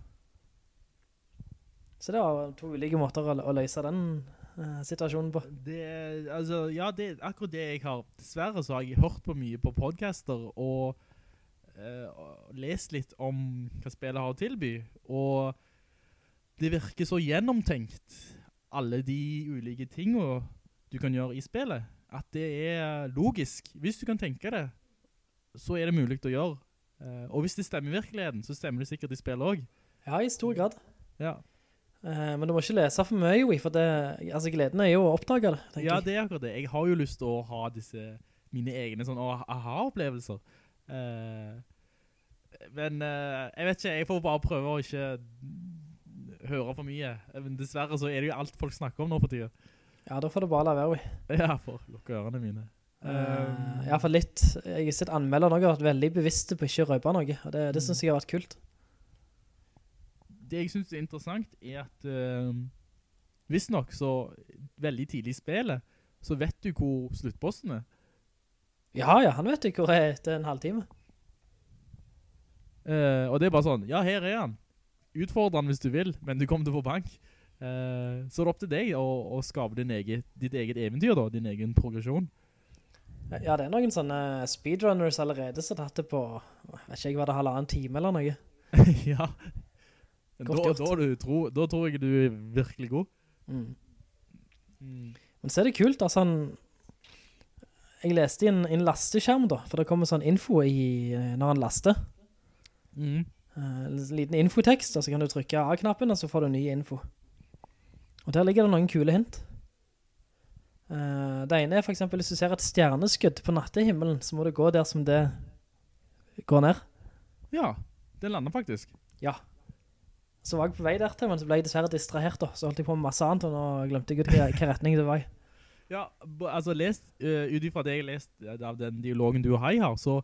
Så det var to ulike måter å, å løse den uh, situasjonen på. Det, altså, ja, det er akkurat det jeg har. Dessverre så har jeg hørt på mye på podcaster og, uh, lest litt om hva spillet har å tilby. Og det virker så gjennomtenkt, alle de ulike tingene du kan gjøre i spillet, at det er logisk. Hvis du kan tenke det, så er det mulig å gjøre. Eh, og hvis det stemmer i virkeligheten, så stemmer det sikkert i spillet også. Ja, i stor grad. Ja. Eh, men du må ikke lese for mye, Joey, for det, altså gleden er jo å oppdage det, Ja, det er akkurat det. Jeg har jo lyst til å ha disse, mine egne sånn ah- aha-opplevelser. Eh, men jeg vet ikke, jeg får bare prøve å ikke høre for mye. Men dessverre så er det jo alt folk snakker om nå for tiden. Ja, da får du bare la være, vi. Ja, for lukke ørene mine. Uh, ja, for litt, jeg har sett anmelder noe, har vært veldig bevisste på ikke å røpe noe, og det, det synes jeg har vært kult. Det jeg synes er interessant er at uh, hvis nok så veldig tidlig i spillet, så vet du hvor sluttbossen er. Ja, ja, han vet jo hvor er etter en halvtime. Uh, og det er bare sånn, ja, her er han. Utfordre han hvis du vil, men du kommer til å få bank. Eh, så er det opp til deg å, å skape din eget, ditt eget eventyr da, din egen progresjon. Ja, det er noen sånne speedrunners allerede som tatt det på, jeg vet ikke hva det halvannen time eller noe. ja. Da, da, du tror, da tror jeg du er virkelig god. Mm. Mm. Men så er det kult, altså han, jeg leste i en, en lasteskjerm da, for det kommer sånn info i, eh, når han laster. Mm. Uh, en liten infotekst, og så kan du trykke A-knappen, og så får du ny info. Og der ligger det noen kule hint. Uh, det ene er for eksempel, hvis du ser et stjerneskudd på nattehimmelen, så må du gå der som det går ned. Ja, det lander faktisk. Ja. Så var jeg på vei der til, men så ble jeg dessverre distrahert da. Så holdt jeg på med masse annet, og nå glemte jeg ut hva, hva retning det var i. Ja, altså lest, uh, ut ifra det jeg lest eh, av den dialogen du og Hei har, så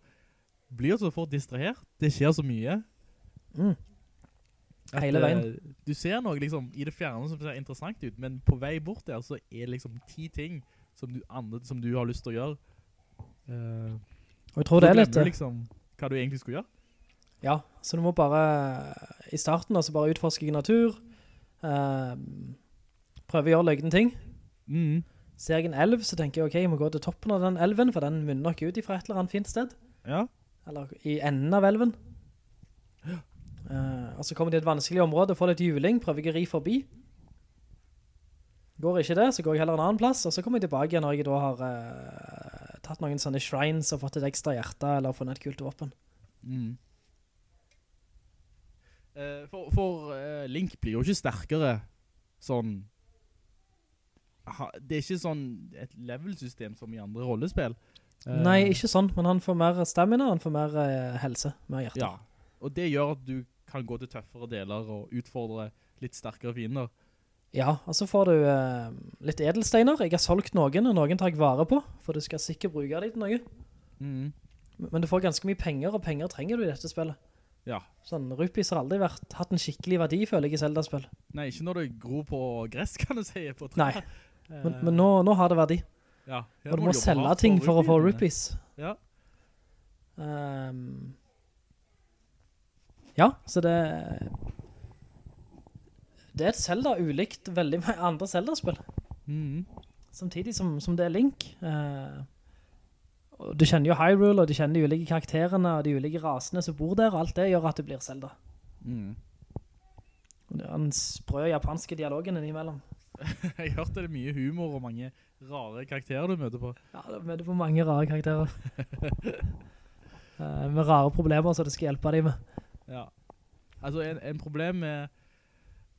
blir du så fort distrahert. Det skjer så mye. Mm. At, Hele veien. eh, du ser noe liksom i det fjerne som ser interessant ut, men på vei bort der så er det liksom ti ting som du, andre, som du har lyst til å gjøre. Uh, Og jeg tror det er litt... eh, liksom hva du egentlig skulle gjøre. Ja, så du må bare i starten altså bare utforske i natur, uh, prøve å gjøre løgden ting. Mm. Ser jeg en elv, så tenker jeg, ok, jeg må gå til toppen av den elven, for den munner nok ut ifra et eller annet fint sted. Ja. Eller i enden av elven. Eh, og så kommer det et vanskelig område, får litt juling, prøver jeg å ri forbi. Går ikke det, så går jeg heller en annen plass, og så kommer jeg tilbake igjen når jeg da har uh, tatt noen sånne shrines og fått et ekstra hjerte, eller funnet et kult våpen. Mm. Uh, for for eh, Link blir jo ikke sterkere sånn ha, Det er ikke sånn et level-system som i andre rollespill. Eh, Nei, ikke sånn, men han får mer stamina, han får mer eh, helse, mer hjerte. Ja, og det gjør at du kan gå til tøffere deler og utfordre litt sterkere fiender. Ja, og så får du eh, litt edelsteiner. Jeg har solgt noen, og noen tar jeg vare på, for du skal sikkert bruke dem til noe. Mm. Men du får ganske mye penger, og penger trenger du i dette spillet. Ja. Sånn, rupees har aldri vært, hatt en skikkelig verdi, føler jeg, i Zelda-spill. Nei, ikke når du gror på gress, kan du si, på tre. Nei, men, men nå, nå har det verdi. Ja. Og du må selge ting for å få rupees. Ja. Ehm, ja, så det Det er et Zelda ulikt veldig mange andre Zelda-spill. Mm. Samtidig som, som det er Link. Uh, du kjenner jo Hyrule, og du kjenner de ulike karakterene, og de ulike rasene som bor der, og alt det gjør at det blir Zelda. Mm. Det er den sprø japanske dialogen innimellom. Jeg hørte det er mye humor og mange rare karakterer du møter på. Ja, du møter på mange rare karakterer. uh, med rare problemer, så det skal hjelpe dem med. Ja. Altså, en, en problem med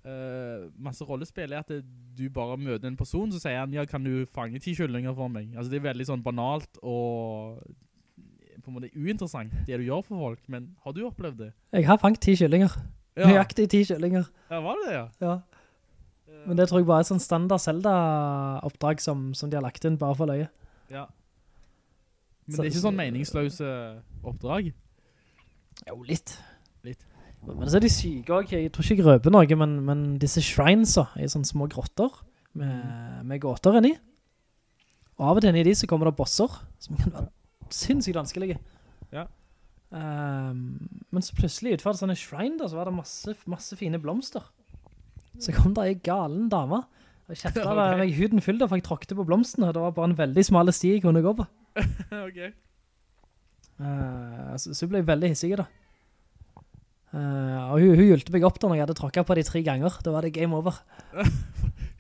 uh, masse rollespill er at det, du bare møter en person, så sier han, ja, kan du fange ti kyllinger for meg? Altså, det er veldig sånn banalt og på en måte uinteressant, det du gjør for folk, men har du opplevd det? Jeg har fangt ti kyllinger. Ja, Nøyaktig ti kyllinger. ja var det det, ja? Ja. Men det tror jeg bare er sånn standard Zelda-oppdrag som, som de har lagt inn bare for løye. Ja. Men Så- det er ikke sånn meningsløse oppdrag. Jo, litt. Men så er de syke også. Jeg tror ikke jeg røper noe, men, men disse shrines er sånne små grotter med, med gåter inni. Og av og til inni de så kommer det bosser, som kan være sinnssykt vanskelige. Ja. Um, men så plutselig utført sånne shrine da, så var det masse, masse fine blomster. Så kom det en galen dame. Og kjeftet Ok. okay. meg huden fyllt, for jeg tråkte på blomstene, og det var bare en veldig smale sti jeg kunne gå på. ok. Uh, så, så ble jeg veldig hissig da. Eh, og hun, hun hjulte meg opp da når jeg hadde tråkket på de tre ganger. Da var det game over.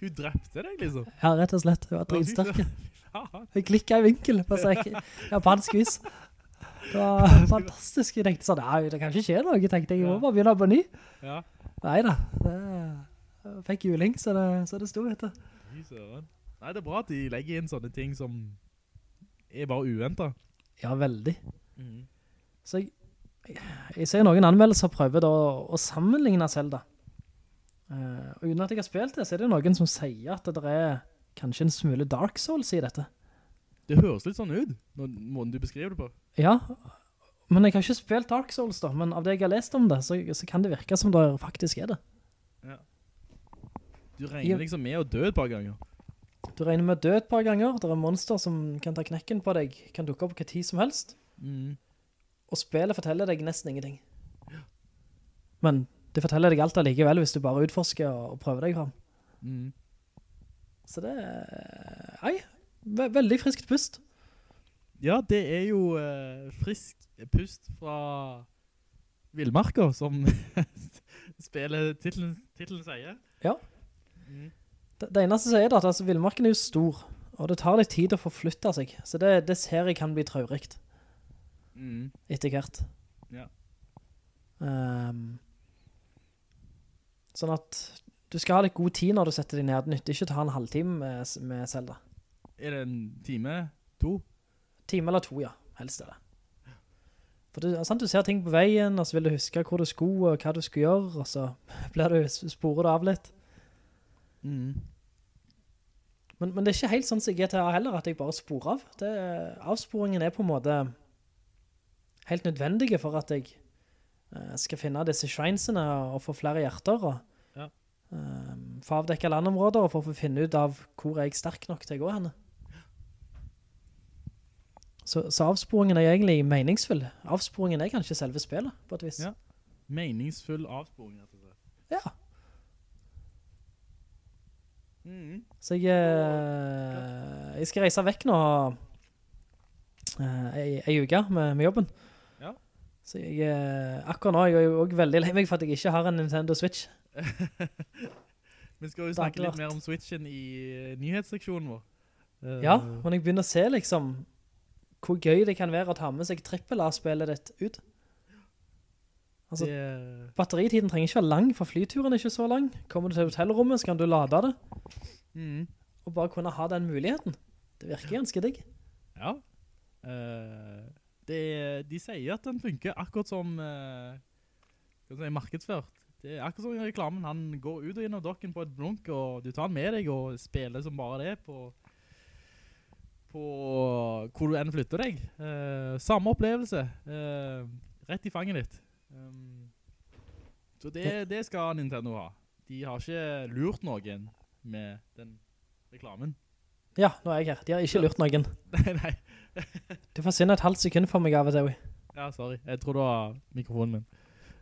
Hun drepte deg, liksom. Ja, rett og slett. Hun var dritsterk. faen. Klikket i vinkel på seg japansk vis. Det var fantastisk. Jeg tenkte sånn, nei, det kan ikke skje noe. Jeg tenkte, jeg må bare begynne på ny. Ja. Neida, det jeg fikk juling, så det, så det sto etter. Nei, det er bra at de legger inn sånne ting som er bare uventet. Ja, veldig. Så jeg, jeg ser noen anmeldelser prøver da å sammenligne Zelda. Uh, og uten at jeg har spilt det, så er det noen som sier at det er kanskje en smule Dark Souls i dette. Det høres litt sånn ut, når måten du beskriver det på. Ja, men jeg har ikke spilt Dark Souls da, men av det jeg har lest om det, så, så kan det virke som det faktisk er det. Ja. Du regner liksom med å dø et par ganger. Du regner med å dø et par ganger, det er monster som kan ta knekken på deg, kan dukke opp hva tid som helst, Mm. Og spillet forteller deg nesten ingenting. Men det forteller deg alt allikevel hvis du bare utforsker og, prøver deg fram. Mm. Så det er, nei, ve veldig friskt pust. Ja, det er jo uh, frisk pust fra Vilmarker, som spiller titlen, titlen sier. Ja. Mm. Det, det eneste sier er at altså, villmarken er jo stor, og det tar litt tid å forflytte seg, så det, det ser jeg kan bli traurikt Mm. etter hvert. Ja. Um, sånn at du skal ha litt god tid når du setter deg ned. Det nytter ikke å ta en halvtime med, med Zelda. Er det en time? To? Time eller to, ja. Helst er det. For du, sant, du ser ting på veien, og så vil du huske hvor du skulle, og hva du skulle gjøre, og så blir du, sporer du av litt. Mm. Men, men det er ikke helt sånn som GTA heller, at jeg bare sporer av. Det, avsporingen er på en måte helt nødvendige for at jeg uh, skal finne disse shrinesene og få flere hjerter, og Ja. eh, få avdekke landområder, og for å få finne ut av hvor er jeg sterk nok til å gå henne. Så, så avsporingen er egentlig meningsfull. Avsporingen er kanskje selve spillet, på et vis. Ja. Meningsfull avsporing, rett og slett. Ja. Mm. Så jeg, eh, jeg skal reise vekk nå uh, ei, ei uke med, med jobben. Ja. Så jeg, eh, akkurat nå er jeg jo også veldig lei meg for at jeg ikke har en Nintendo Switch. Vi skal jo snakke litt mer om Switchen i eh, nyhetsseksjonen vår. Eh, Ja, men jeg begynner å se liksom hvor gøy det kan være å ta med seg trippel A-spillet ditt ut. Altså, det, batteritiden trenger ikke være lang, for flyturen er ikke så lang. Kommer du til hotellrommet, så kan du lade det, mm. og bare kunne ha den muligheten. Det virker ganske digg. Ja. Eh, det, de sier at den funker akkurat som uh, markedsført Det er akkurat som i reklamen, han går ut og inn av dokken på et blunk, og du tar den med deg og spiller som bare det på, på hvor du enn flytter deg. Uh, samme opplevelse, Uh, rett i fanget ditt. Um, så det, det skal Nintendo ha. De har ikke lurt noen med den reklamen. Ja, nå er jeg her. De har ikke lurt noen. nei, nei. Du forsvinner et halvt sekund for meg av og til. Ja, sorry. Jeg tror det var mikrofonen min.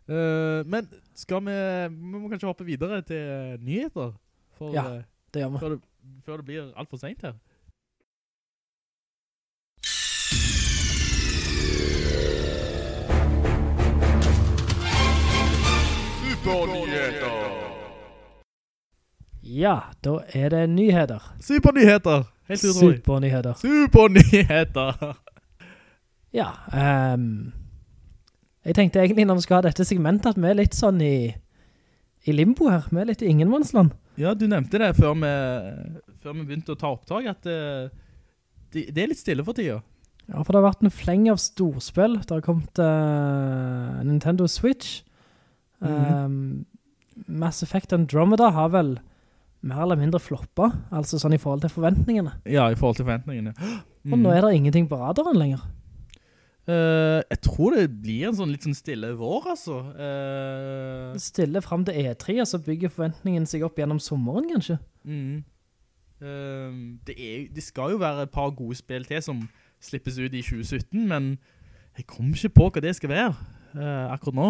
Uh, men skal vi, vi må kanskje hoppe videre til nyheter? For, Ja, uh, Det gjør vi. før, det, før det blir alt for sent her. Supernyheter! Ja, da er det nyheter. Supernyheter! Helt utrolig. Supernyheter. Supernyheter! Ja, ehm, jeg tenkte egentlig når vi skal ha dette segmentet at vi er litt sånn i, i limbo her. Vi er litt i ingenmannsland. Ja, du nevnte det før vi, før vi begynte å ta opptak, at uh, det, det er litt stille for tida. Ja, for det har vært en fleng av storspill. Det har kommet uh, Nintendo Switch. Ehm, Mass Effect Andromeda har vel mer eller mindre floppa, altså sånn i forhold til forventningene. Ja, i forhold til forventningene. Og nå er det ingenting på radaren lenger. Uh, jeg tror det blir en sånn litt sånn stille vår, altså. Uh... Stille frem til E3, og så bygger forventningen seg opp gjennom sommeren, kanskje. mm. Uh, det, er, det skal jo være et par gode spill til som slippes ut i 2017, men jeg kommer ikke på hva det skal være akkurat nå.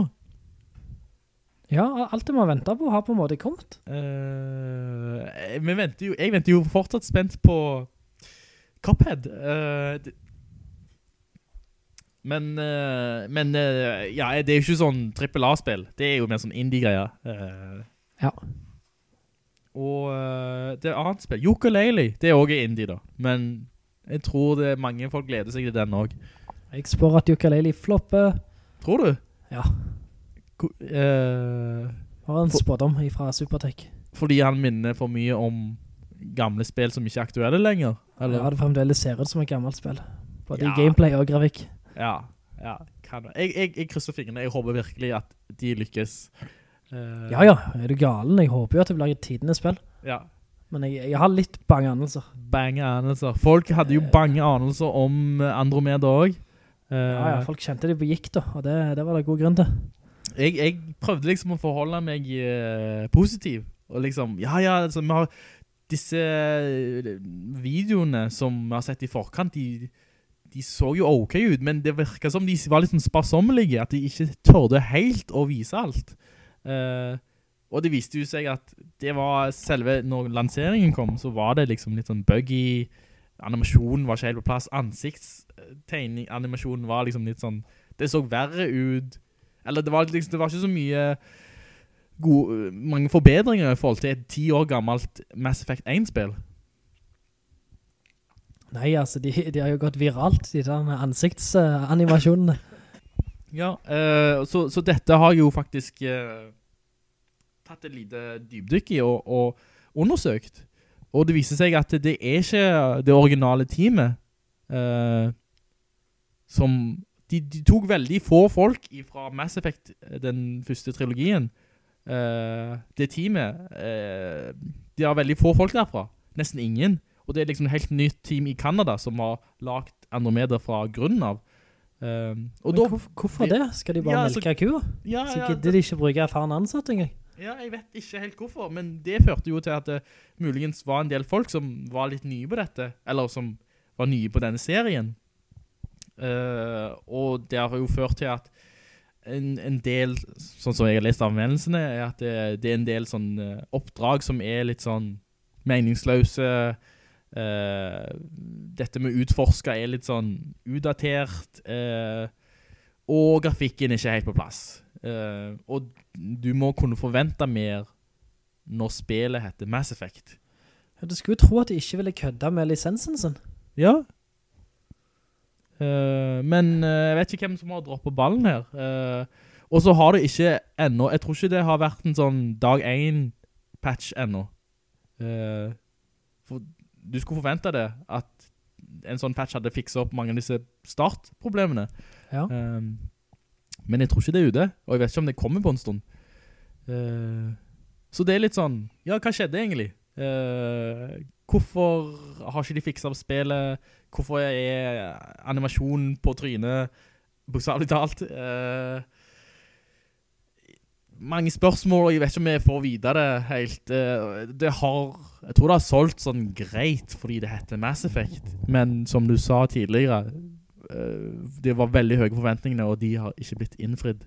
Ja, alt det man venter på har på en måte kommet. Uh, jeg, venter jo, jeg venter jo fortsatt spent på Cuphead. Uh, det, men, uh, men eh, ja, det er jo ikke sånn trippel A-spill. Det er jo mer sånn indie-greier. Eh, Ja. Og eh, det er annet spill, Yooka-Laylee, det er også indie da. Men jeg tror det mange folk gleder seg til den også. Jeg spår at Yooka-Laylee flopper. Tror du? Ja. Ko- eh, Har en spådom fra Supertech. fordi han minner for mye om gamle spill som ikke er aktuelle lenger? Eller? Ja, det fremdeles ser ut som et gammelt spill. Både Ja. i gameplay og grafikk. Ja, ja, kan. Jeg, jeg, jeg krysser fingrene. Jeg håper virkelig at de lykkes. Uh, Ja, ja, er du galen? Jeg håper jo at det blir et tidende spill. Ja. Men jeg, jeg har litt bange anelser. Bange anelser. Folk hadde jo bange anelser om eh, Andromeda også. Uh, Ja, ja, folk kjente det på gikk da, og det, det var det god grunn til. Jeg, jeg prøvde liksom å forholde meg uh, positiv. Og liksom, ja, ja, altså, vi har disse eh, videoene som vi har sett i forkant, de, de så jo ok ut, men det virket som de var litt sånn sparsommelige, at de ikke tørde helt å vise alt. Uh, og det viste jo seg at det var selve, når lanseringen kom, så var det liksom litt sånn buggy, animasjonen var ikke helt på plass, ansiktstegning, animasjonen var liksom litt sånn, det så verre ut, eller det var, liksom, det var ikke så mye gode, mange forbedringer i forhold til et 10 år gammelt Mass Effect 1-spill. Nei, altså, de, de har jo gått viralt, de der ansiktsanimasjonene. Ja, eh, så, så dette har jo faktisk eh, tatt et lite dybdykk i og, og undersøkt. Og det viser seg at det er ikke det originale teamet eh, som... De, de tok veldig få folk fra Mass Effect, den første trilogien. uh, det teamet, Uh, de har veldig få folk derfra. Nesten ingen. Og det er liksom et helt nytt team i Kanada som har lagt Andromeda fra grunnen av. Eh, og Men da... hvorfor, hvorfor det? Skal de bare Ja, altså- melke kua? Ja, Så ja, gidder de ikke bruke erfaren ansatt engang. ja, jeg vet ikke helt hvorfor, men det førte jo til at det muligens var en del folk som var litt nye på dette, eller som var nye på denne serien. Eh, og det har jo ført til at en, en del, sånn som jeg har lest anvendelsene, er at det, det er en del sånn eh, oppdrag som er litt sånn meningsløse. Uh, dette med utforska er litt sånn utdatert, uh, og grafikken er ikke helt på plass. Uh, og du må kunne forvente mer når spillet heter Mass Effect. Ja, Du skulle jo tro at de ikke ville kødde med lisensen sin. Ja. Eh, men uh, jeg vet ikke hvem som har droppet ballen her. Uh, og så har det ikke enda, jeg tror ikke det har vært en sånn dag 1 patch enda. For du skulle forvente det, at en sånn patch hadde fikset opp mange av disse startproblemene. Ja. Um, men jeg tror ikke det er ute, og jeg vet ikke om det kommer på en stund. Så det er litt sånn, ja, hva skjedde egentlig? Hvorfor har ikke de fikset opp spillet? Hvorfor er animasjonen på trynet bokstavlig talt? Uh, mange spørsmål, og jeg vet ikke om jeg får vite det helt. Uh, Det har, jeg tror det har solgt sånn greit fordi det heter Mass Effect, men som du sa tidligere, uh, det var veldig høye forventningene, og de har ikke blitt innfridd.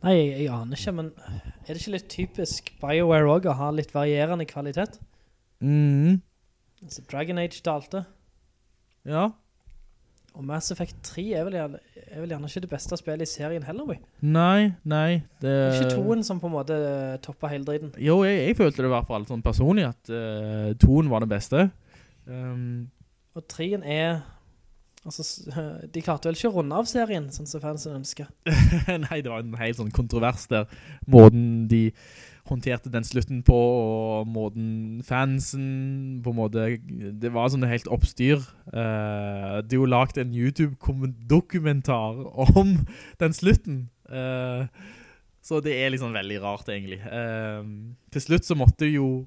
Nei, jeg, jeg aner ikke, men er det ikke litt typisk BioWare også å ha litt varierende kvalitet? Mm, Altså, Dragon Age dalte, ja. og Mass Effect 3 er vel, gjerne, er vel gjerne ikke det beste spillet i serien heller, vi. Nei, nei. Det Det ikke toen som på en måte eh, topper hele driden? Jo, jeg, jeg følte det i hvert fall sånn personlig at uh, toen var det beste. Um, Og 3 er... Altså, de klarte vel ikke å runde av serien, sånn som fansen ønsker. Nei, det var en helt sånn kontrovers der. Måten de håndterte den slutten på, og måten fansen på en måte, det var sånn helt oppstyr. Uh, de har jo lagt en YouTube-dokumentar om den slutten. Uh, så det er liksom veldig rart egentlig. Uh, til slutt så måtte jo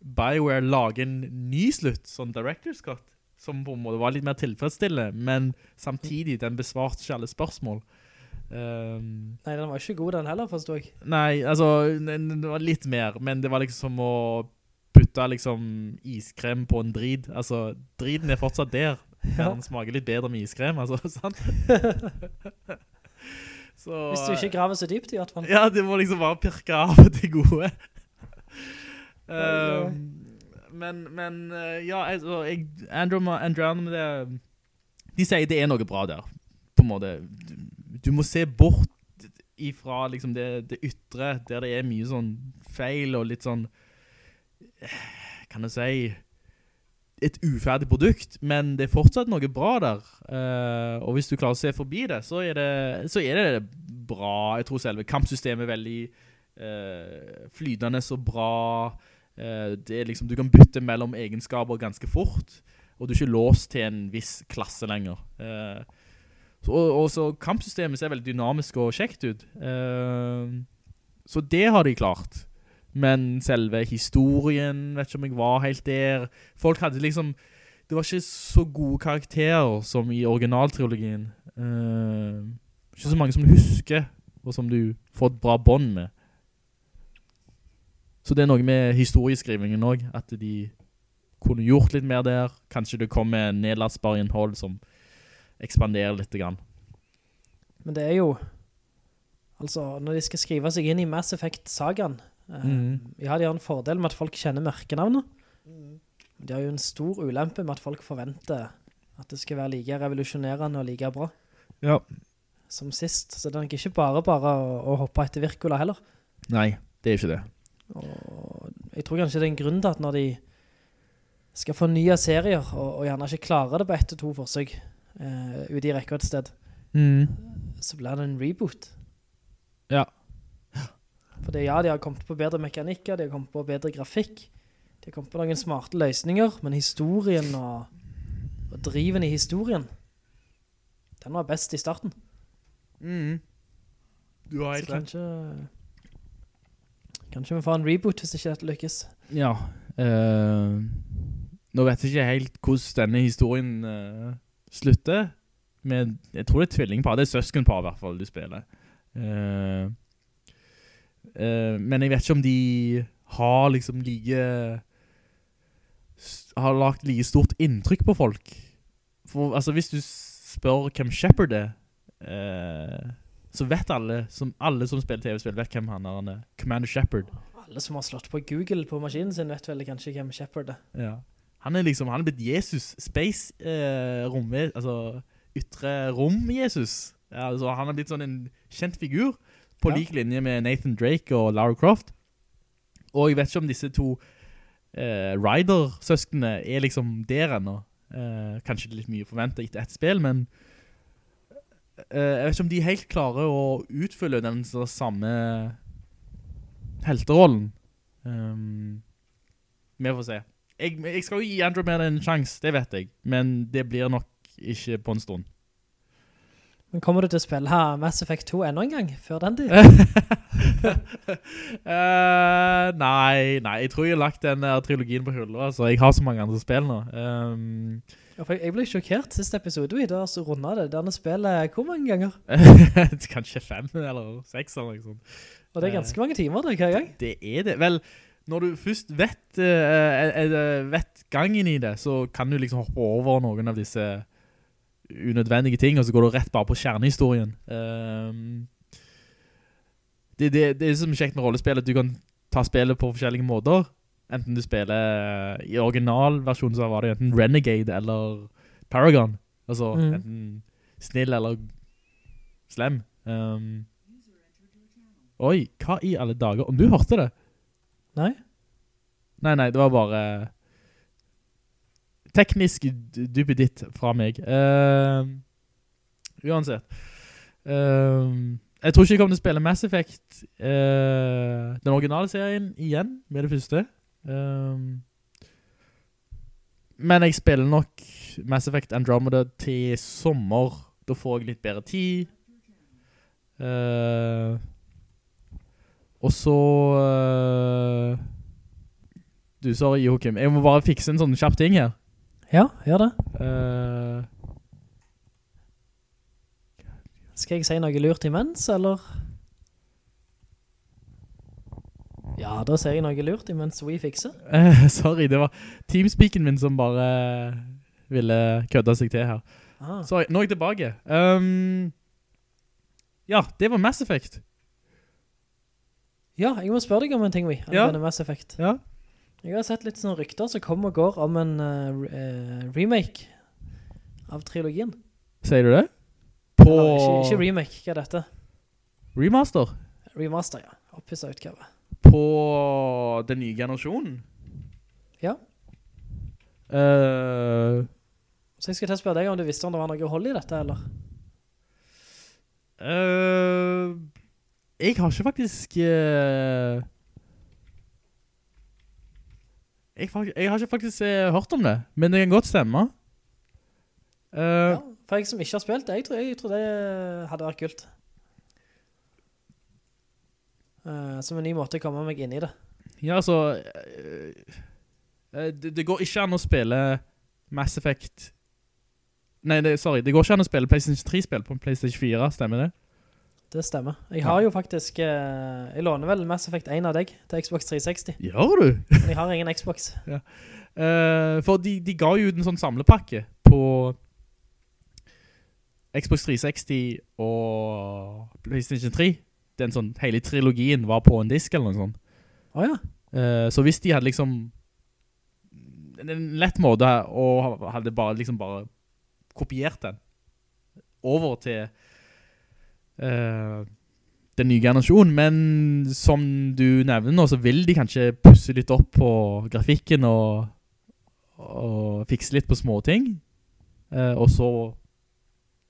BioWare lage en ny slutt, sånn Director's Cut, som på en måte var litt mer tilfredsstillende, men samtidig den besvarte ikke alle spørsmål. Um, Nei, den var ikke god den heller, forstår jeg. nei, altså, den, var litt mer, men det var liksom som å putte liksom iskrem på en drid. Altså, driden er fortsatt der, men Ja. den smaker litt bedre med iskrem, altså, sant? så, Hvis du ikke graver så dypt i hvert fall. Ja, det må liksom bare pirke av det gode. um, men, men, eh, ja, altså, jeg, Andrew, Andrew, de sier det er noe bra der, på en måte. Du, du må se bort ifra liksom det, det ytre, der det er mye sånn feil og litt sånn, kan jeg si, et uferdig produkt, men det er fortsatt noe bra der. Uh, og hvis du klarer å se forbi det, så er det, så er det bra. Jeg tror selve kampsystemet er veldig uh, flytende så bra. Eh, det er liksom, du kan bytte mellom egenskaper ganske fort, og du er ikke låst til en viss klasse lenger. Eh, så, og, og så kampsystemet ser veldig dynamisk og kjekt ut. Eh, så det har de klart. Men selve historien, vet ikke om jeg var helt der. Folk hadde liksom, det var ikke så gode karakterer som i originaltrilogien. Eh, ikke så mange som husker, og som du får et bra bånd med. Så det er noe med historieskrivingen også, at de kunne gjort litt mer der. Kanskje det kommer nedlastbar innhold som ekspanderer litt grann. Men det er jo, altså, når de skal skrive seg inn i Mass Effect-sagaen, eh, Mhm. ja, de har en fordel med at folk kjenner merkenavnet. De har jo en stor ulempe med at folk forventer at det skal være like revolusjonerende og like bra Ja. som sist. Så det er nok ikke bare bare å, å hoppe etter Virkola heller. Nei, det er ikke det. Og jeg tror kanskje det er en grunn til at når de skal få nye serier, og, og gjerne ikke klarer det på ett og to forsøk uh, ute i rekka et sted, Mm. så blir det en reboot. Ja. For det, ja, de har kommet på bedre mekanikker, de har kommet på bedre grafikk, de har kommet på noen smarte løsninger, men historien og, og driven i historien, den var best i starten. Mm. Du har helt rett. Kanskje, vi får en reboot hvis ikke dette lykkes. Ja. Uh, nå vet jeg ikke helt hvordan denne historien uh, slutter. Men jeg tror det er tvillingpar. Det er søskenpar i hvert fall du spiller. Uh, men jeg vet ikke om de har liksom like har lagt like stort inntrykk på folk. For altså hvis du spør hvem Shepard er, eh, så vet alle som, alle som spiller TV-spill vet hvem han er. Han er Commander Shepard. Alle som har slått på Google på maskinen sin vet vel kanskje hvem Shepard er. Ja. Han er liksom, han er blitt Jesus, space eh, rom, altså ytre rom-Jesus. Ja, altså, han er blitt sånn en kjent figur, på Ja. lik linje med Nathan Drake og Lara Croft. Og jeg vet ikke om disse to eh, Rider-søskene er liksom der ennå. Eh, kanskje litt mye forventet etter et spill, men eh, jeg vet ikke om de helt klarer å utfylle den samme helterollen. Um, vi får se. Jeg, jeg skal jo gi Andromeda en sjanse, det vet jeg. Men det blir nok ikke på en stund. Men kommer du til å spille Mass Effect 2 enda en gang, før den tid? uh, nei, nei, jeg tror jeg har lagt den trilogien på hullet, altså. Jeg har så mange andre spill nå. Um, jeg ble sjokkert siste episode vi da så rundet det. Denne spillet hvor mange ganger? kanskje fem eller seks eller noe sånt. Og det er ganske mange timer det hver gang. Det er det. Vel, når du først vet, uh, vet gangen i det, så kan du liksom hoppe over noen av disse unødvendige ting, og så går du rett bare på kjernehistorien. Um, det, det, det er som kjekt med rollespill, at du kan ta spillet på forskjellige måter. Enten du spiller i originalversjonen så var det enten Renegade eller Paragon. Altså Mm. enten snill eller slem. Um, oi, hva i alle dager? Om du hørte det? Nei? Nei, nei, det var bare teknisk dupe duppeditt fra meg. Uh, uansett. Ehm, jeg tror ikke jeg kommer til å spille Mass Effect, uh, den originale serien, igjen, med det første. Ehm, men jeg spiller nok Mass Effect Andromeda til sommer. Da får jeg litt bedre tid. Uh, og så... uh, du, sorry Joachim. Jeg må bare fikse en sånn kjapp ting her. Ja, gjør det. Uh, Skal jeg si noe lurt imens, eller? Ja, da ser jeg noe lurt imens vi fikser. eh, sorry, det var teamspeaken min som bare ville kødde seg til her. Ah. Sorry, nå er jeg tilbake. Um, ja, det var Mass Effect. Ja, jeg må spørre deg om en ting, vi, Ja. angående Mass Effect. Ja. Jeg har sett litt sånne rykter som kommer og går om en uh, re- eh, remake av trilogien. Sier du det? På Eller, ikke, ikke remake, hva er dette? remaster? Remaster, ja. Opphisset utgave. På den nye generasjonen? Ja. Uh, Så jeg skal til å spørre deg om du visste om det var noe hold i dette, eller? Uh, jeg har ikke faktisk... Uh, jeg, jeg har ikke faktisk hørt om det, men det kan godt stemme. Ja, for jeg som ikke har spilt jeg tror, jeg tror det hadde vært kult. Eh, som en ny måte å komme meg inn i det. Ja, altså øh, øh, det, det går ikke an å spille Mass Effect Nei, det, sorry, det går ikke an å spille PlayStation 3-spill på PlayStation 4, stemmer det? Det stemmer. Jeg har jo faktisk, eh, jeg låner vel Mass Effect 1 av deg til Xbox 360, Gjør du? men jeg har ingen Xbox. Eh, for de, de ga jo ut en sånn samlepakke på Xbox 360 og PlayStation 3. Den sånn, hele trilogien var på en disk eller noe sånt. Åja, Eh, så hvis de hadde liksom en lett måte og hadde bare liksom bare kopiert den over til eh, den nye generasjonen, men som du nevner nå, så vil de kanskje pusse litt opp på grafikken og, og fikse litt på små ting, eh, og så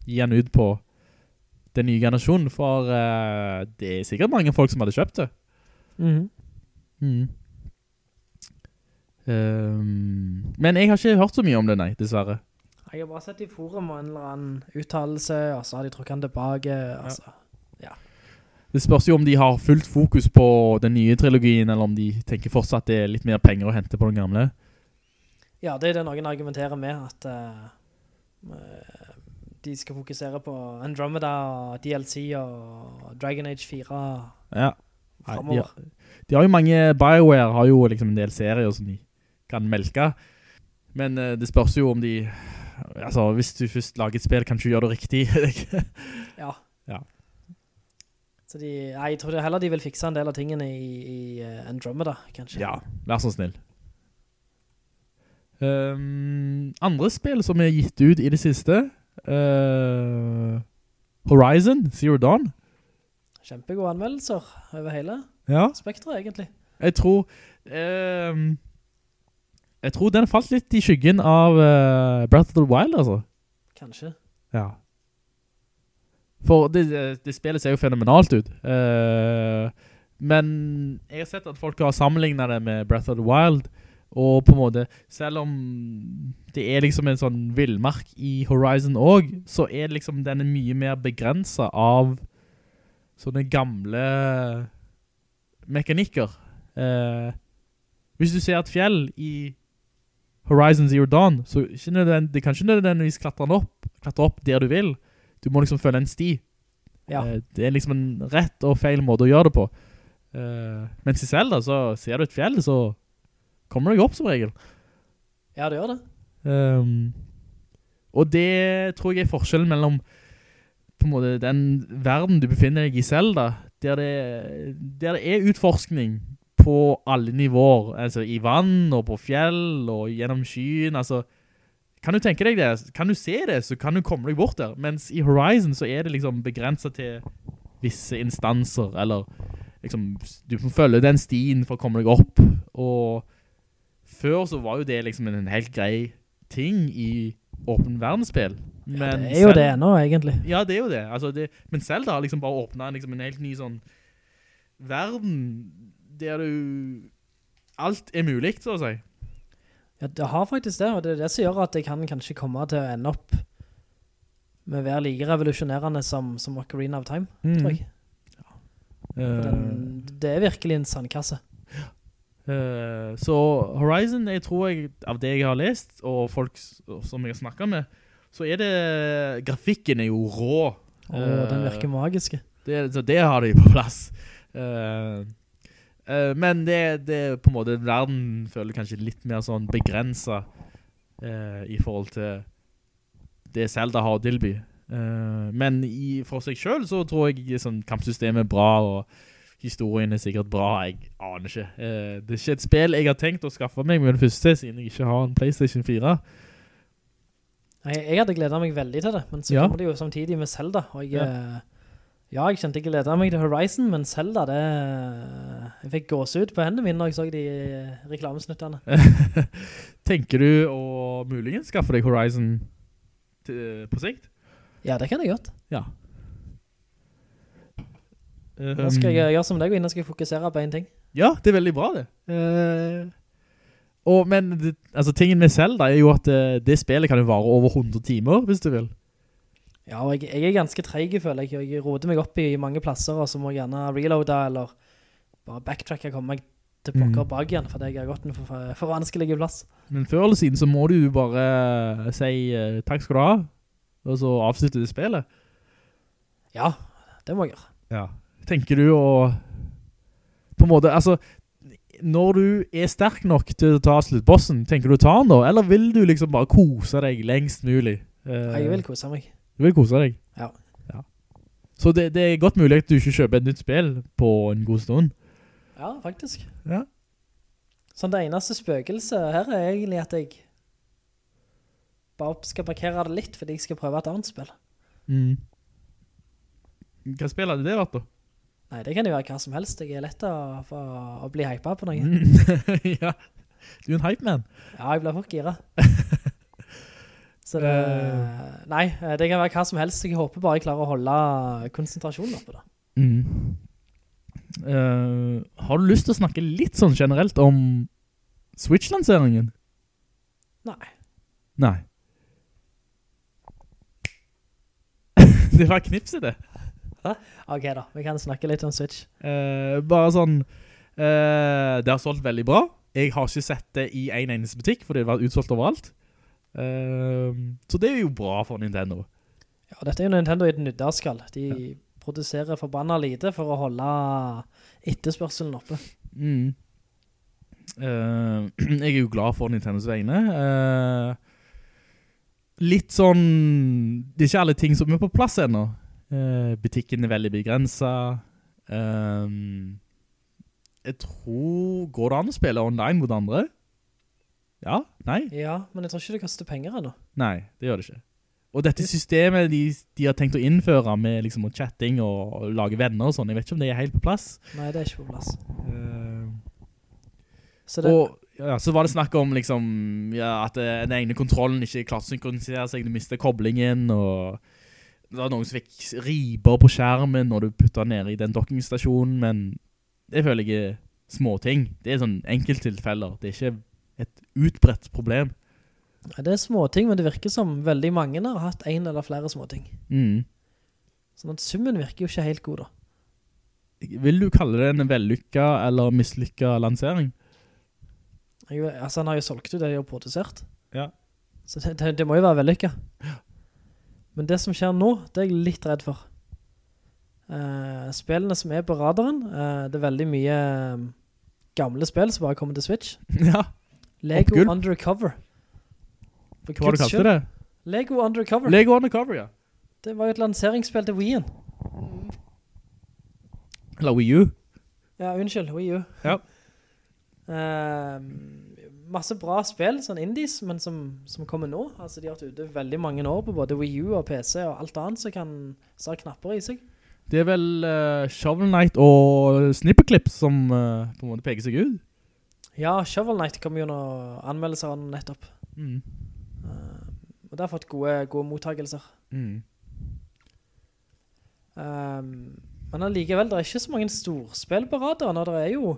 gi den ut på den nye generasjonen, for uh, det er sikkert mange folk som hadde kjøpt det. Mhm. Mm. Um, men jeg har ikke hørt så mye om det, nei, dessverre. Jeg har bare sett i forum og en eller annen uttalelse, og så har de trukket den tilbake, altså. Ja. Det spørs jo om de har fullt fokus på den nye trilogien, eller om de tenker fortsatt at det er litt mer penger å hente på den gamle. Ja, det er det noen argumenterer med, at Uh, de skal fokusere på Andromeda, DLC og Dragon Age 4 Ja. Nei, de, de har jo mange, BioWare har jo liksom en del serier som de kan melke. Men uh, det spørs jo om de, altså hvis du først lager et spill, kan du gjøre det riktig. Ja. Ja. Så de, nei, jeg tror heller de vil fikse en del av tingene i, i eh, Andromeda, kanskje. ja, vær så snill. Um, andre spill som er gitt ut i det siste, eh, Horizon, Zero Dawn. Kjempegode anmeldelser over hele Ja. spektret, egentlig. Jeg tror ehm, Jeg tror den falt litt i skyggen av uh, Breath of the Wild, altså. Kanskje. Ja. For det, det, det spillet ser jo fenomenalt ut. Uh, men jeg har sett at folk har sammenlignet det med Breath of the Wild, Og på en måte, selv om det er liksom en sånn villmark i Horizon også, så er liksom den er mye mer begrenset av sånne gamle mekanikker. Eh, hvis du ser et fjell i Horizon Zero Dawn, så nødvendig, det kan ikke nødvendigvis klatre den opp, klatre opp der du vil. Du må liksom følge en sti. Ja. Eh, det er liksom en rett og feil måte å gjøre det på. Eh, mens i Zelda så ser du et fjell, så kommer deg opp som regel. Ja, det gjør det. Um, og det tror jeg er forskjellen mellom på en måte den verden du befinner deg i Zelda, der det, der det er utforskning på alle nivåer, altså i vann og på fjell og gjennom skyen, altså kan du tenke deg det? Kan du se det, så kan du komme deg bort der. Mens i Horizon så er det liksom begrenset til visse instanser, eller liksom, du får følge den stien for å komme deg opp. Og før så var jo det liksom en helt grei ting i åpen verdensspill. Ja, det er jo det nå, egentlig. Ja, det er jo det. Altså, det men Zelda har liksom bare åpnet liksom en helt ny sånn verden der du alt er mulig, så å si. Ja, det har faktisk det, og det er det som gjør at det kan kanskje komme til å ende opp med å være like revolusjonerende som, som Ocarina of Time, Mm. tror jeg. For Eh, Den, det er virkelig en sandkasse. Eh, så Horizon, jeg tror jeg, av det jeg har lest, og folk som jeg har snakket med, så er det, grafikken er jo rå. Og den Eh, virker magiske. Det, så det har de på plass. Uh, uh, men det, det på en måte, verden føler kanskje litt mer sånn begrenset eh, i forhold til det Zelda har å tilby. Eh, men i, for seg selv så tror jeg sånn, kampsystemet er bra, og historien er sikkert bra, jeg aner ikke. Eh, det er ikke et spill jeg har tenkt å skaffe meg med den første, siden jeg ikke har en Playstation 4. Nei, jeg hadde gledet meg veldig til det, men så Ja. kommer det jo samtidig med Zelda, og jeg, Ja. ja. ja, jeg kjente ikke gledet meg til Horizon, men Zelda, det, jeg fikk gåsehud på hendene mine når jeg så de reklamesnuttene. Tenker du å muligens skaffe deg Horizon til, på sikt? Ja, det kan jeg godt. Ja. Nå skal jeg gjøre som deg, og innan skal jeg fokusere på en ting. Ja, det er veldig bra det. Eh, og, men det, altså, tingen med Zelda er jo at det, det spillet kan jo vare over 100 timer, hvis du vil. Ja, og jeg, jeg er ganske treig, føler jeg. Jeg roter meg opp i mange plasser, og så må jeg gjerne reloade, eller bare backtracke og komme meg til pokker Mm. bak igjen, for jeg har gått en for, for, for vanskelig plass. Men før eller siden så må du jo bare si eh, takk skal du ha, og så avslutte det spillet. Ja, det må jeg gjøre. Ja. Tenker du å på en måte, altså når du er sterk nok til å ta sluttbossen, tenker du å ta den da? Eller vil du liksom bare kose deg lengst mulig? Uh, Jeg vil kose meg. Du vil kose deg? Ja. Så det, det er godt mulig at du ikke kjøper et nytt spill på en god stund. Ja, faktisk. Ja. Sånn det eneste spøkelset her er egentlig at jeg bare skal parkere det litt, fordi jeg skal prøve et annet spill. Mm. Hva spill hadde det vært da? Nei, det kan jo være hva som helst. Jeg er lett å, å, å bli hypet på noe. Mm. ja, du er en hype man. Ja, jeg blir fort gira. Så det, nei, det kan være hva som helst. Jeg håper bare jeg klarer å holde konsentrasjonen oppe da. Mm. Uh, har du lyst til å snakke litt sånn generelt om Switch-lanseringen? Nei. Nei. det var knipset det. Ok da, vi kan snakke litt om Switch. Eh, bare sånn eh, Det har solgt veldig bra Jeg har ikke sett det i en eneste butikk For det har vært utsolgt overalt Eh, Så det er jo bra for Nintendo Ja, dette er jo Nintendo i den nudderskall. De produserer forbannet lite for å holde etterspørselen oppe. mm. Eh, Jeg er jo glad for Nintendos vegne Eh, Litt sånn Det er ikke alle ting som er på plass ennå Eh, Butikken er veldig begrenset Um, Jeg tror Går det an å spille online mot andre? Ja? Nei? Ja, men jeg tror ikke det koster penger ennå. Nei, det gjør det ikke. Og dette systemet de, de har tenkt å innføre med liksom chatting og, og lage venner og sånn, jeg vet ikke om det er helt på plass. Nei, det er ikke på plass. Så det, Og ja, så var det snakk om liksom, ja, at eh, den egne kontrollen ikke klarte å synkronisere seg, du mister koblingen, og det var noen som fikk riber på skjermen når du puttet ned i den dokkingstasjonen, men det føler jeg er små ting. Det er sånn enkelttilfeller, det er ikke et utbredt problem. Nei, Det er små ting, men det virker som veldig mange har hatt en eller flere småting. Mm. Sånn at summen virker jo ikke helt god da. Vil du kalle det en vellykka eller mislykka lansering? Jeg, altså, han har jo solgt ut det de har produsert. Ja. Så det, det, det må jo være vellykka. Men det som skjer nå, det er jeg litt redd for. Uh, spillene som er på radaren, uh, det er veldig mye eh, gamle spill som bare kommer til Switch. Ja. Lego Oppgulp. Undercover. For Hva var det kalte det? Lego Undercover. Lego Undercover, ja. det var jo et lanseringsspill til Wii-en. Eller Wii U. Ja, unnskyld, Wii U. Ja. Eh, masse bra spill, sånn indies, men som, som kommer nå. Altså, de har vært ute veldig mange år på både Wii U og PC og alt annet som kan så knapper i seg. Det er vel uh, Shovel Knight og Snipperclips som uh, på en måte peker seg ut. Ja, Shovel Knight kom jo noen anmeldelser av nettopp. Mm. Og det har fått gode, gode mottagelser. Mm. Um, men allikevel, det er ikke så mange storspill på radaren, og det er jo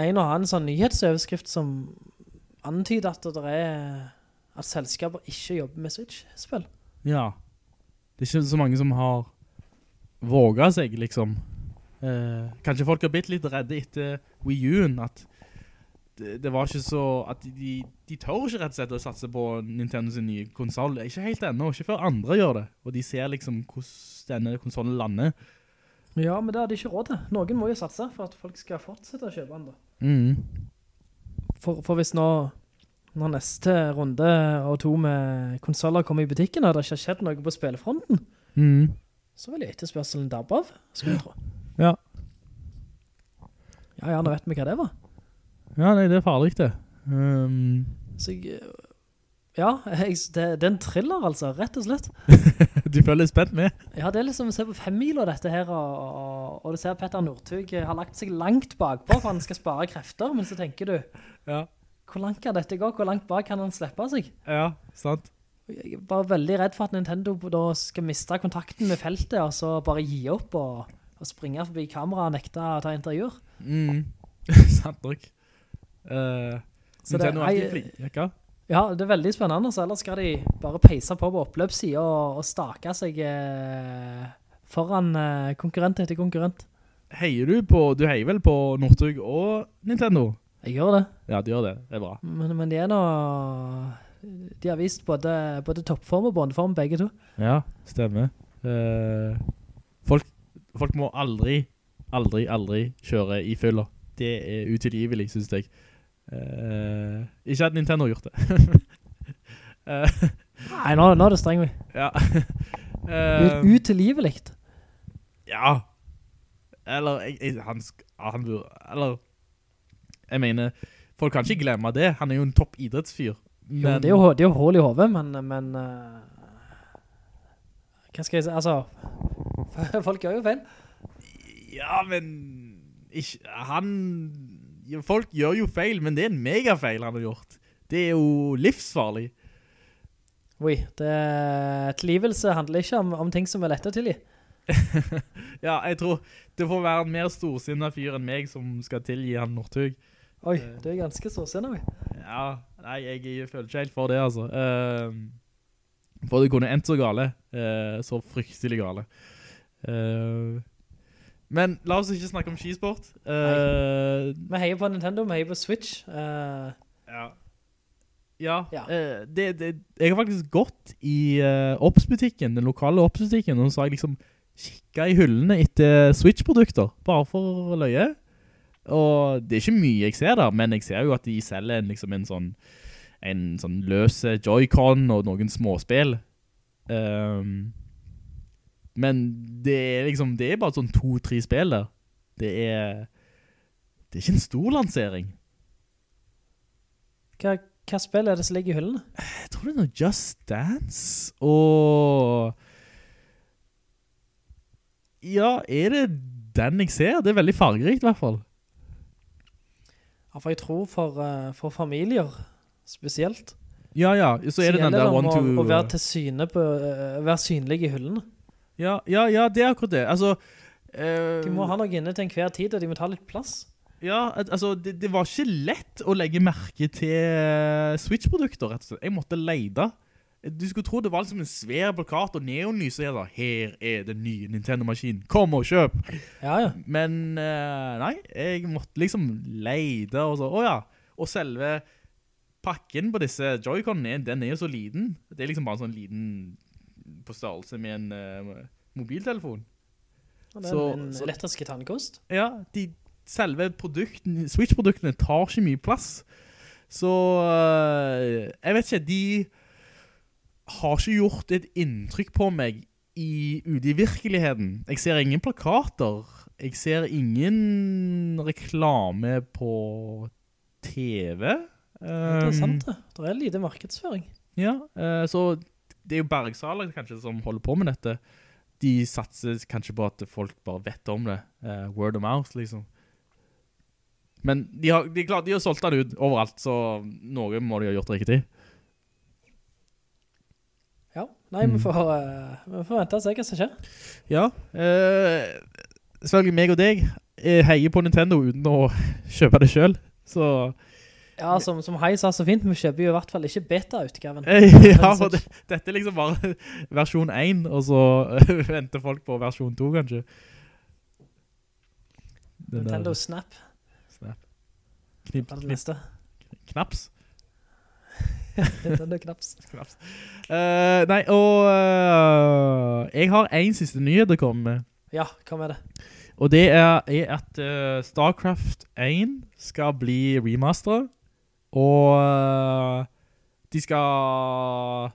en og annen sånn nyhetsoverskrift som antyder at det er at selskaper ikke jobber med Switch-spill. Ja. Det er ikke så mange som har våget seg, liksom. Eh, kanskje folk har blitt litt redde etter Wii U-en, at det, det var ikke så, at de, de tør ikke rett og slett å satse på Nintendos nye konsol. Ikke helt ennå, ikke før andre gjør det. Og de ser liksom hvordan denne konsolen lander. Ja, men det hadde ikke råd til. Noen må jo satse for at folk skal fortsette å kjøpe den da. Mm. For, for hvis nå, når neste runde og to med konsoler kommer i butikken, og det ikke har skjedd noe på spillefronten, Mm. så vil etterspørselen dabbe av, skulle jeg tro. Ja. Ja, ja, nå vet vi hva det var. Ja, nei, det er farlig det. Um, Så jeg, ja, jeg, det, det er en thriller altså, rett og slett. du føler spent med. Ja, det er liksom se på fem miler, dette her, og, og, du ser Petter Nordtug har lagt seg langt bakpå, for han skal spare krefter, men så tenker du, Ja. hvor langt kan dette gå? Hvor langt bak kan han slippe seg? Ja, sant. Jeg er bare veldig redd for at Nintendo da skal miste kontakten med feltet, og så bare gi opp og, og springe forbi kamera og nekte å ta intervjuer. Mm. sant nok. Uh, Nintendo det- er alltid jeg- flinke. Ja, det er veldig spennende, så ellers skal de bare peise på på oppløpssiden og, og stake seg eh, foran eh, konkurrent etter konkurrent. Heier du på, du heier vel på Nordtug og Nintendo? Jeg gjør det, Ja, du gjør det. Det er bra. men, men de er nå... De har vist både, både toppform og båndform, begge to. Ja, stemmer. Eh, folk, folk må aldri, aldri, aldri kjøre i fyller. Det er utilgivelig, synes jeg. Eh, ikke at Nintendo har gjort det. Eh, Nei, nå, nå er det streng vi. ja. Ut, til livet likt. ja. Eller, jeg, han, han eller, jeg mener, folk kan ikke glemme det. Han er jo en topp idrettsfyr. Jo, det er jo, det er jo hål i hovedet, men, men hva skal jeg si, altså, folk gjør jo feil. Ja, men ikke, han Folk gjør jo feil, men det er en megafeil han har gjort. Det er jo livsfarlig. Oi, det, tilgivelse handler ikke om, om ting som er lett å tilgi. Ja, jeg tror det får være en mer storsinnet fyr enn meg som skal tilgi han Northug. Oi, du er ganske storsinnet, vi. Ja, nei, jeg, jeg føler ikke helt for det, altså. Uh, for det kunne endt så gale. uh, så fryktelig gale. Eh, men la oss ikke snakke om skisport. Uh, Vi heier på Nintendo, vi heier på Switch. Uh, Ja. Ja, Ja. Uh, det, det, jeg har faktisk gått i Ops-butikken, den lokale Ops-butikken, og så har jeg liksom kikket i hyllene etter Switch-produkter, bare for løye. Og det er ikke mye jeg ser der, men jeg ser jo at de selger en, liksom en sånn, en sånn løse Joy-Con og noen småspill. Ehm, men det er liksom, det er bare sånn to-tre spill der. Det er, det er ikke en stor lansering. hva, hva spill er det som ligger i hyllene? Jeg tror det er noe Just Dance og Ja, er det den jeg ser? Det er veldig fargerikt i hvert fall. Ja, for jeg tror for, eh, for familier spesielt. Ja, ja, så er det den der one å, være på, eh, være synlig i hyllene. Ja, ja, ja, det er akkurat det. Altså eh, De må ha noe inne til enhver tid, og de må ta litt plass. Ja, altså, det, det var ikke lett å legge merke til eh, Switch-produkter, rett og slett. Jeg måtte leide. Du skulle tro det var liksom en svær plakat og neonlys, og jeg da, her er den nye Nintendo-maskinen, kom og kjøp! Ja, ja. Men eh, nei, jeg måtte liksom leide og så, åja, og selve pakken på disse Joy-Conene, den er jo så liten. Det er liksom bare en sånn liten på størrelse med en uh, mobiltelefon. Og det er Så- en elektriske tannkost. Ja, de selve produktene, Switch-produktene tar ikke mye plass. Så uh, jeg vet ikke, de har ikke gjort et inntrykk på meg i, ute i virkeligheten. Jeg ser ingen plakater. Jeg ser ingen reklame på TV. Det er Um, sant det. Det er lite markedsføring. ja, uh, så det er jo Bergsaler kanskje som holder på med dette. De satser kanskje på at folk bare vet om det. Uh, word of mouth, liksom. Men de har, de, klart, de har solgt den ut overalt, så noe må de ha gjort riktig. Ja. Nei, Mm. vi, får, uh, vi får vente og se hva som skjer. Ja, uh, selvfølgelig meg og deg heier på Nintendo uten å kjøpe det selv. Så Ja, som, som Hei sa så fint, vi kjøper jo i hvert fall ikke beta-utgaven. ja, for det, dette er liksom bare versjon 1, og så venter folk på versjon 2 kanskje. Den der- Nintendo Snap Snap. Knip, det knip, knaps. Nintendo Knaps. knaps. Uh, nei, og uh, jeg har en siste nyhet å komme med. Ja, hva med det? Og det er, er at uh, StarCraft 1 skal bli remasteret. Og eh, de skal...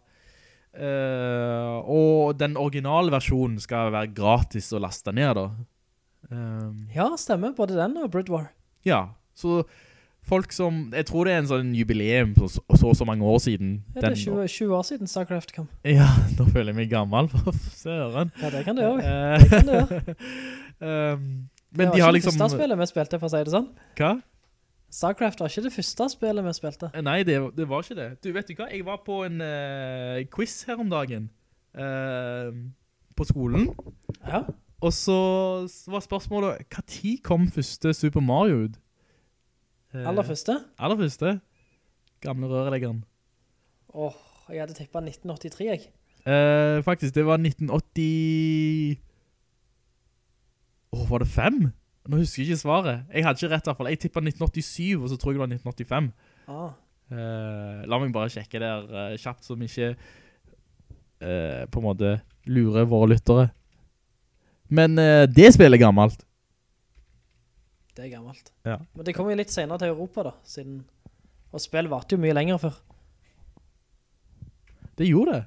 Uh, og den originale versjonen skal være gratis å laste ned da. Um, Ja, stemmer. Både den og Brood War. ja, så folk som... Jeg tror det er en sånn jubileum på så, så, så mange år siden. Ja, det er 20, 20 år siden StarCraft kom. Ja, nå føler jeg meg gammel for søren. Ja, det kan du gjøre. Eh, Det kan det gjøre. um, Det men var de har ikke liksom... det første spillet vi spilte, for å si det sånn. Hva? StarCraft var ikke det første spillet vi spilte. Nei, det, det var ikke det. Du, vet du hva? Jeg var på en uh, quiz her om dagen. Uh, på skolen. Ja. Og så var spørsmålet, hva tid kom første Super Mario ut? Uh, Aller første. Aller første. Gamle røreleggeren. Åh, jeg hadde tippet 1983, jeg. Eh, faktisk, det var 1980... Åh, var det fem? Nå husker jeg ikke svaret. Jeg hadde ikke rett i hvert fall. Jeg tippet 1987, og så tror jeg det var 1985. Ah. Uh, la meg bare sjekke der uh, kjapt, som ikke uh, på en måte lurer våre lyttere. Men det spillet er gammelt. Det er gammelt. Ja. Men det kommer jo litt senere til Europa da, siden... Og spill varte jo mye lenger før. Det gjorde det.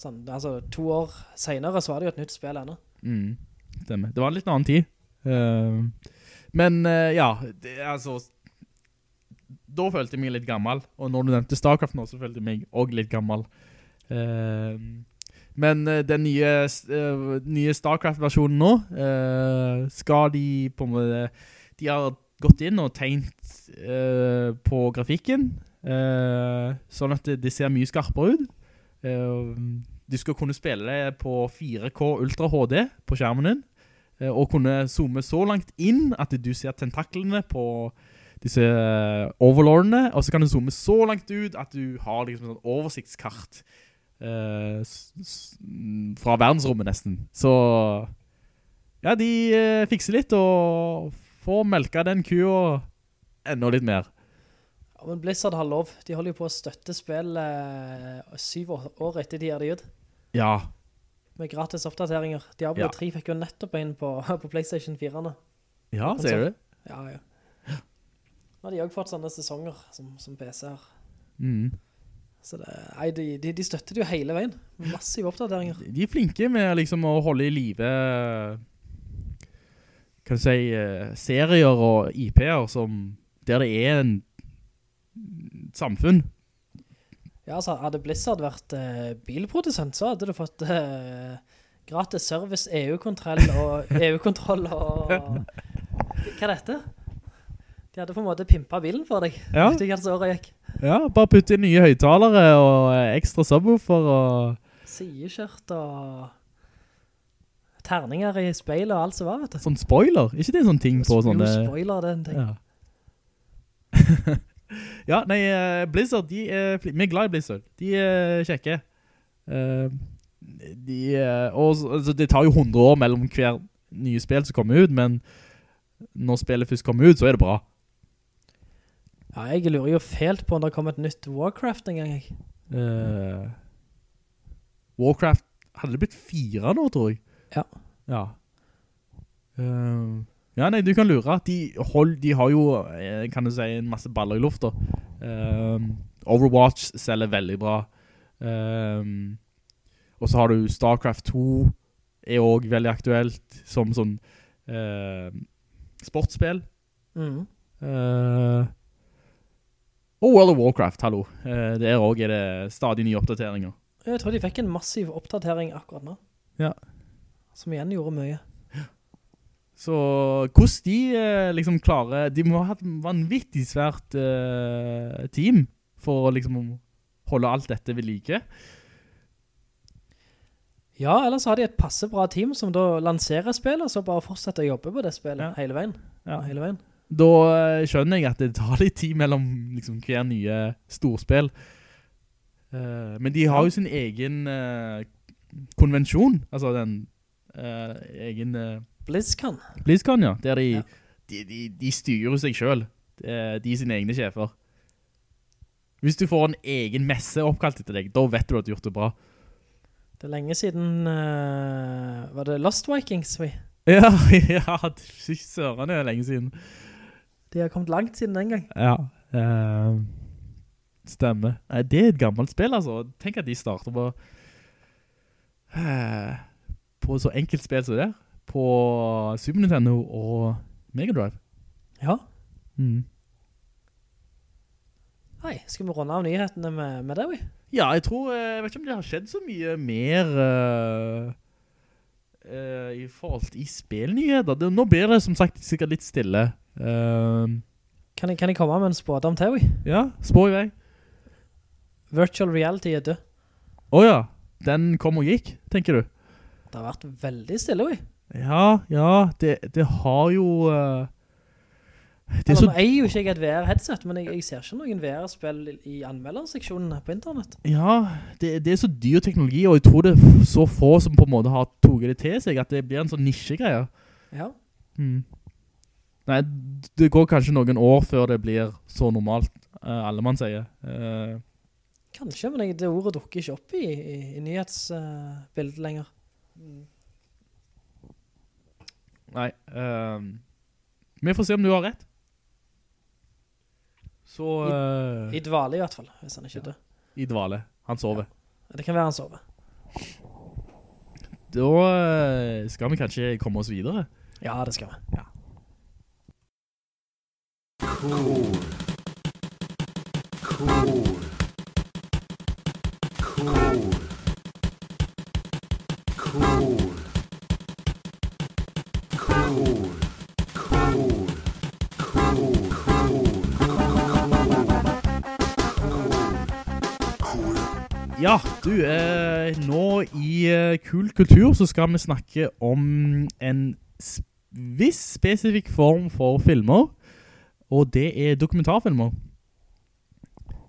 Sånn, altså, to år senere så var det jo et nytt spill ennå. Mm, stemmer. Det var en litt annen tid. Eh, men eh, ja, det, altså... Da følte jeg meg litt gammel, og når du nevnte StarCraft nå, så følte jeg meg også litt gammel. Eh, men eh, den nye, eh, nye StarCraft-versjonen nå, skal de på en måte... De har gått inn og tegnet på grafikken, sånn at det, ser mye skarpere ut. Eh, du skal kunne spille på 4K Ultra HD på skjermen din, og kunne zoome så langt inn at du ser tentaklene på disse eh, overlordene, og så kan du zoome så langt ut at du har liksom et oversiktskart eh, fra verdensrommet nesten. Så ja, de eh, fikser litt og får melka den kua enda litt mer. Ja, men Blizzard har lov. De holder jo på å støtte spill eh, syv år- år etter de gjør det ut. Ja, Med gratis oppdateringer. Diablo Ja. 3 fikk jo nettopp inn på, på Playstation 4-ene. ja, ser du? Ja, ja. Nå har de også fått sånne sesonger som, som PC-er. Mm. Så det, nei, de, de, de støtter det jo hele veien. Massive oppdateringer. De er flinke med liksom å holde i live kan du si eh, serier og IP-er som der det er en samfunn. Ja, altså, hadde Blizzard vært eh, bilprodusent, så hadde du fått eh, gratis service, EU-kontroll og EU-kontroll og... Hva er dette? De hadde på en måte pimpet bilen for deg. Ja. Så. Ja, bare putte inn nye høytalere og eh, ekstra subwoofer og Sideskjørt og terninger i speil og alt som var, vet du. sånn spoiler. ikke det en sånn ting på Jo, spoiler, det er en ting. Ja. ja, nei, eh, Blizzard, de er, vi er glad i Blizzard. De er kjekke. Eh, de, eh, og, altså, det tar jo 100 år mellom hver nye spill som kommer ut, men når spillet først kommer ut, så er det bra. Ja, jeg lurer jo fælt på om det kommer et nytt Warcraft en gang. Eh, Warcraft, hadde det blitt fire nå, tror jeg? Ja. Ja. Eh, ja, nei, du kan lure. De, hold, de har jo, eh, kan du si, en masse baller i lufta. Eh, Overwatch selger veldig bra. Um, og så har du StarCraft 2, er også veldig aktuelt, som sånn uh, sportsspill. Mm. Uh, og World of Warcraft, hallo. Uh, der også er det stadig nye oppdateringer. Jeg tror de fikk en massiv oppdatering akkurat nå. Ja. Som igjen gjorde mye. Så hvordan de eh, liksom klarer, de må ha et vanvittig svært uh, team for å liksom holde alt dette ved like. Ja, ellers har de et passe bra team som da lanserer spillet, så bare fortsetter å jobbe på det spillet Ja. hele veien. Ja. Hele veien. Da eh, skjønner jeg at det tar litt tid mellom liksom, hver nye storspill. Uh, men de har jo sin egen uh, konvensjon, altså den egen BlizzCon. BlizzCon, ja, der de, Ja. de, de, de styrer seg selv. De, er sine egne sjefer. Hvis du får en egen messe oppkalt etter deg, da vet du at du har gjort det bra. Det er lenge siden, uh, var det Lost Vikings vi? Ja, ja, fy søren, det er lenge siden. De har kommet langt siden den gang. Ja, uh, stemmer. Nei, det er et gammelt spill, altså. Tenk at de starter på uh, på så enkelt spill som det der. På Super Nintendo og Mega Drive. Ja. Mm. Nei, skal vi runde av nyhetene med, med det, vi? Ja, jeg tror, eh, jeg vet ikke om det har skjedd så mye mer uh, uh, i forhold til i spilnyheter. Det, nå blir det som sagt sikkert litt stille. Uh, Kan jeg, kan jeg komme med en spådom til, vi? ja, spå i vei. Virtual reality er død. Åja, den kom og gikk, tenker du? Det har vært veldig stille, vi. Ja, ja, det, det har jo Uh, Det er Eller, så nå eier jo ikke jeg et VR-headset, men jeg, jeg ser ikke noen VR-spill i anmelderseksjonen på internett. Ja, det, det er så dyr teknologi, og jeg tror det er så få som på en måte har toget det til seg, at det blir en sånn nisjegreie. Ja. Mm. Nei, det går kanskje noen år før det blir så normalt, uh, alle man sier. Uh, Kanskje, men jeg, det ordet dukker ikke opp i, i, i nyhetsbildet lenger. Nei, eh, vi får se om du har rett. Så, Uh, I dvale i hvert fall, hvis han ikke ja. i dvale. Han sover. Det kan være han sover. Da eh, skal vi kanskje komme oss videre. Ja, det skal vi. Ja, du, eh, nå i eh, Kul Kultur så skal vi snakke om en sp viss spesifikk form for filmer, og det er dokumentarfilmer.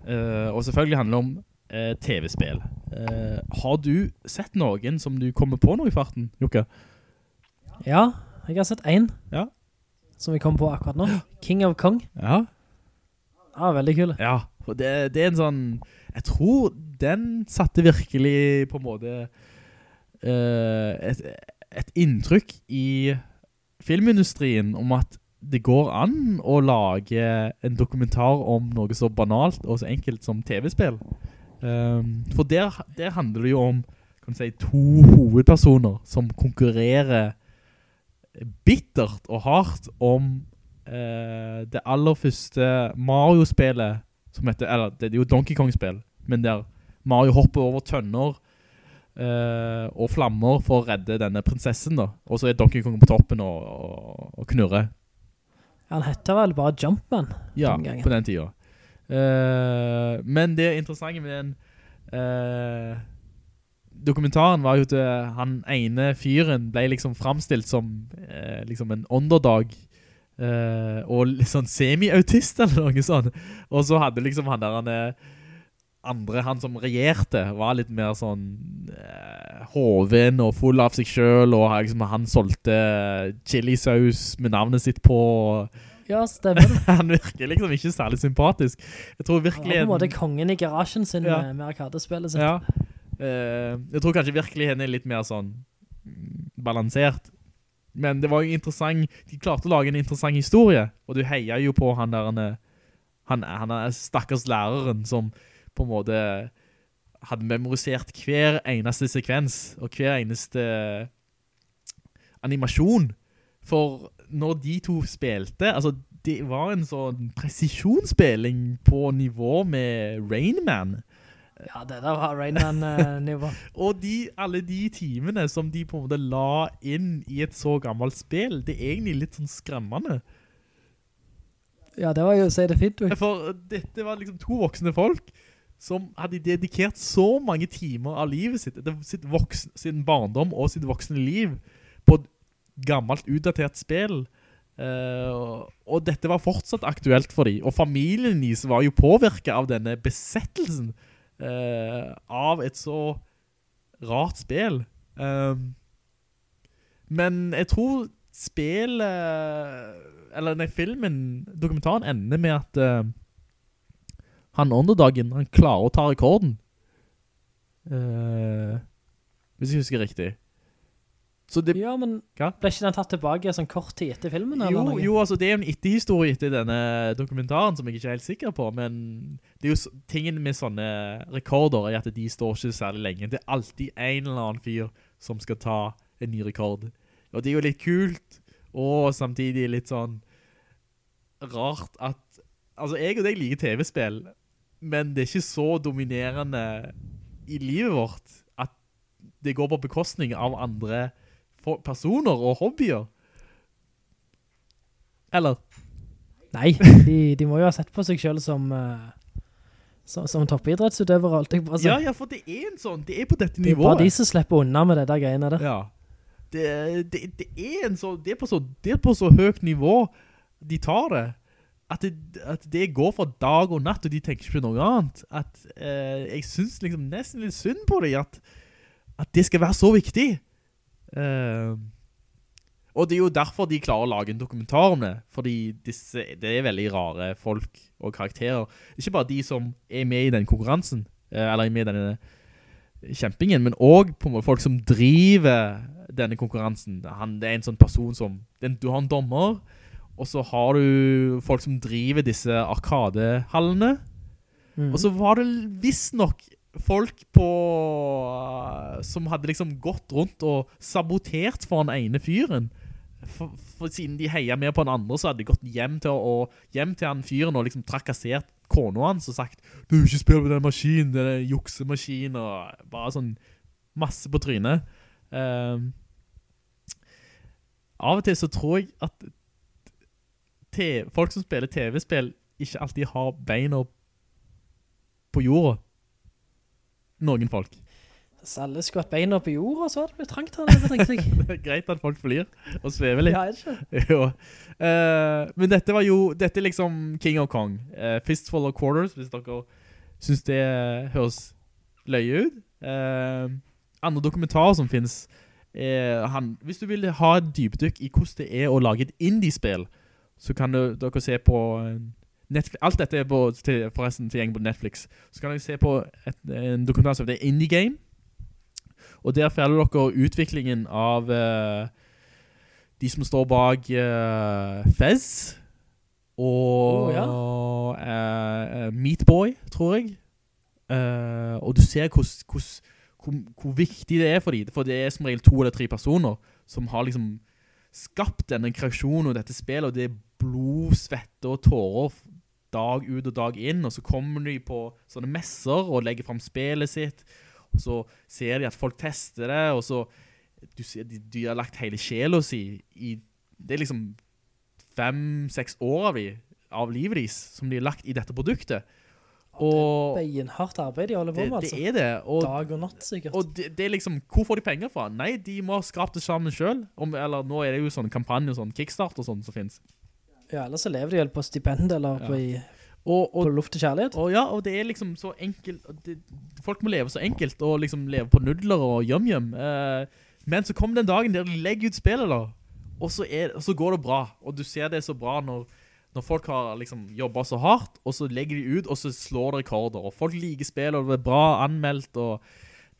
Eh, og selvfølgelig handler det om eh, TV-spill. Eh, har du sett noen som du kommer på nå i farten, Jukka? Ja, jeg har sett en. Ja. Som vi kom på akkurat nå. King of Kong. Ja. Ja, veldig kul. Ja, det, det er en sånn Jeg tror den satte virkelig på en måte uh, et, et inntrykk i filmindustrien om at det går an å lage en dokumentar om noe så banalt og så enkelt som TV-spill. Um, for der, der handler det jo om kan si, to hovedpersoner som konkurrerer bittert og hardt om uh, det aller første Mario-spillet som heter, eller det er jo Donkey Kong-spill, men der Mario hopper over tønner eh, og flammer for å redde denne prinsessen da, og så er Donkey Kong på toppen og, og, og knurrer. Han heter vel bare Jumpman Ja, den på den tiden. Eh, men det interessante med den eh, dokumentaren var jo at eh, han ene fyren ble liksom framstilt som eh, liksom en underdog eh, og litt sånn semi-autist eller noe sånt. Og så hadde liksom han der han eh, andre, han som regjerte, var litt mer sånn eh, hoven og full av seg selv, og liksom, han solgte chilisaus med navnet sitt på. Ja, stemmer det. han virker liksom ikke særlig sympatisk. Jeg tror Han virkelig... var på en måte kongen i garasjen sin Ja. med, med arkadespillet sitt. Ja. Eh, jeg tror kanskje virkelig henne er litt mer sånn mm, balansert. Men det var jo interessant, de klarte å lage en interessant historie, og du heier jo på han der, han, han, er- han er stakkars læreren som på en måte hadde memorisert hver eneste sekvens, og hver eneste animasjon. For når de to spilte, altså det var en sånn presisjonsspilling på nivå med Rain Man. Ja, det der var Rainman-nivå. Og de, alle de timene som de på en måte la inn i et så gammelt spill, det er egentlig litt sånn skremmende. ja, det var jo å si det fint. For dette var liksom to voksne folk som hadde dedikert så mange timer av livet sitt, sitt voksen, sin barndom og sitt voksne liv, på et gammelt, utdatert spill. Uh, og- dette var fortsatt aktuelt for dem. Og familien deres var jo påvirket av denne besettelsen uh, av et så rart spill. Uh, men jeg tror spillet, eller nei, filmen, dokumentaren ender med at han underdagen, han klarer å ta rekorden. Uh, hvis jeg husker riktig. Så det, Ja, men Hva? ble ikke den tatt tilbake sånn kort tid etter filmen? jo, jo, altså det er jo en etterhistorie etter denne dokumentaren som jeg ikke er helt sikker på, men det er jo tingen med sånne rekorder er at de står ikke særlig lenge. Det er alltid en eller annen fyr som skal ta en ny rekord. Og det er jo litt kult, og samtidig litt sånn rart at, altså jeg og deg liker TV-spill, men det er ikke så dominerende i livet vårt at det går på bekostning av andre personer og hobbyer. Eller? Nei, de, de må jo ha sett på seg selv som, uh, som, som toppidrettsutøver alt. Ja, ja, for det er en sånn, det er på dette nivået. det er nivået. bare de som slipper unna med det der greiene der. Ja. Det, det, det er en sånn, det er på så, det er på så høyt nivå de tar det. At det, at det går fra dag og natt, og de tenker ikke på noe annet. At eh, jeg synes liksom nesten litt synd på det, at, at det skal være så viktig. Eh, og det er jo derfor de klarer å lage en dokumentar om det, fordi disse, det er veldig rare folk og karakterer. Ikke bare de som er med i den konkurransen, eh, eller er med i denne kjempingen, men også folk som driver denne konkurransen. Han, det er en sånn person som, den, du har en dommer, og så har du folk som driver disse arkadehallene, Mm. og så var det visst nok folk på som hadde liksom gått rundt og sabotert for den ene fyren. For, for siden de heia mer på den andre, så hadde de gått hjem til, og, hjem til han fyren og liksom trakassert kona hans og sagt Du, ikke spill på den maskinen, det er juksemaskin, og bare sånn masse på trynet. Um, av og til så tror jeg at folk som spiller TV-spill ikke alltid har beina på jorda. Noen folk. Selv alle skulle hatt beina på jorda, så hadde det blitt trangt her nede, tenkte jeg. Det er greit at folk flyr og svever litt. Ja, er det ikke? Eh, men dette var jo, dette er liksom King of Kong. Uh, Fistful of Quarters, hvis dere synes det høres løye ut. Uh, andre dokumentarer som finnes, han, hvis du vil ha et dypdykk i hvordan det er å lage et indie-spill, så kan du, dere se på eh, Netflix, alt dette er på, til, forresten tilgjengelig på Netflix. Så kan dere se på et, en dokumentar som heter Indie Game. Og der følger dere utviklingen av uh, de som står bak uh, Fez og oh, ja. uh, Meatboy, tror jeg. Og du ser hvordan- hvor, hvor viktig det er for dem, for det er som regel to eller tre personer som har liksom skapt denne kreasjonen og dette spillet, og det er blod, svette og tårer dag ut og dag inn, og så kommer de på sånne messer og legger frem spillet sitt, og så ser de at folk tester det, og så du ser, de, de har lagt hele sjela si i Det er liksom fem-seks år av, de, av livet deres som de har lagt i dette produktet. Og Beinhardt arbeid de holder på med, altså. det er det. Og, Dag og natt, sikkert. og det, det er liksom Hvor får de penger fra? Nei, de må ha skrapt det sammen sjøl. Eller nå er det jo sånn kampanje, sånn kickstart og sånn som finnes. Ja, ellers så lever de vel på stipend eller på, i, Og, på luft til kjærlighet. og ja, og det er liksom så enkelt, det, folk må leve så enkelt, og liksom leve på nudler og yum-yum. Eh, men så kommer den dagen der de legger ut spillet da, og så, er, og så går det bra, og du ser det så bra når, når folk har liksom jobbet så hardt, og så legger de ut, og så slår det rekorder, og folk liker spill, og det er bra anmeldt, og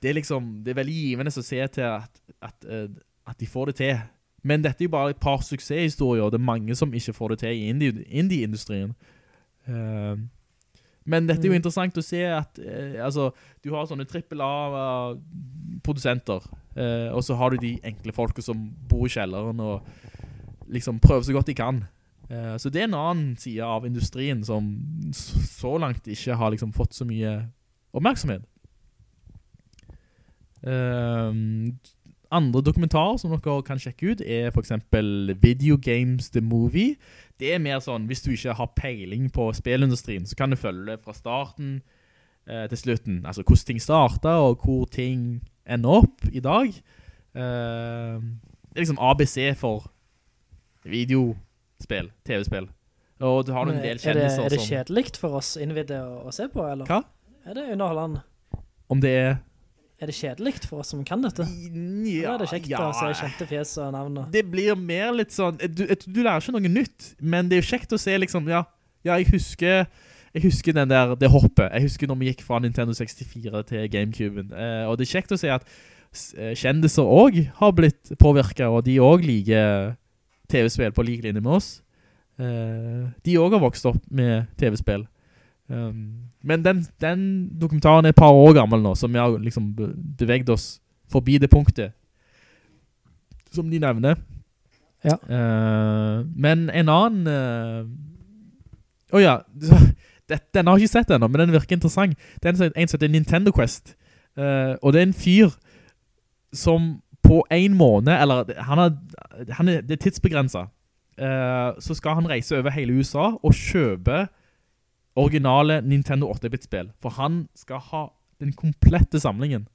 det er liksom, det er veldig givende å se til at, at, eh, at de får det til. Men dette er jo bare et par suksesshistorier, og det er mange som ikke får det til i indie- indie-industrien. Eh, men dette er jo Mm. interessant å se at eh, altså, du har sånne trippel A-produsenter, eh, og så har du de enkle folket som bor i kjelleren og liksom prøver så godt de kan. Eh, så det er en annen side av industrien som så langt ikke har liksom fått så mye oppmerksomhet. Ehm, andre dokumentarer som dere kan sjekke ut er for eksempel Video Games The Movie. Det er mer sånn, hvis du ikke har peiling på spillindustrien, så kan du følge det fra starten eh, til slutten. Altså hvordan ting startet, og hvor ting ender opp i dag. Ehm, det er liksom ABC for videospill, TV-spill. Og du har noen en del er som... kjendiser er det som... kjedelikt for oss innvidde å, å se på, eller? Hva? Er det underholdende? Om det er... Er det kjedelikt for oss som kan dette? Ja, Eller er det kjekt ja. å se kjente fjes og navn? Det blir mer litt sånn du, du lærer ikke noe nytt, men det er jo kjekt å se liksom Ja, ja jeg husker Jeg husker den der Det hoppet. Jeg husker når vi gikk fra Nintendo 64 til GameCuben. Eh, og det er kjekt å se at eh, kjendiser også har blitt påvirket, og de også liker TV-spill på lik linje med oss. Uh, de også har vokst opp med TV-spill. Um, men den, den dokumentaren er et par år gammel nå, så vi har liksom bevegt beveget oss forbi det punktet som de nevner. Ja. Uh, men en annen uh, Åja, det, den har jeg ikke sett enda, men den virker interessant. Det er en, som- heter Nintendo Quest. Eh, og det er en fyr som på en måned, eller han er, han er, det er tidsbegrenset, uh, så skal han reise over hele USA og kjøpe originale Nintendo 8-bit-spill. For han skal ha den komplette samlingen.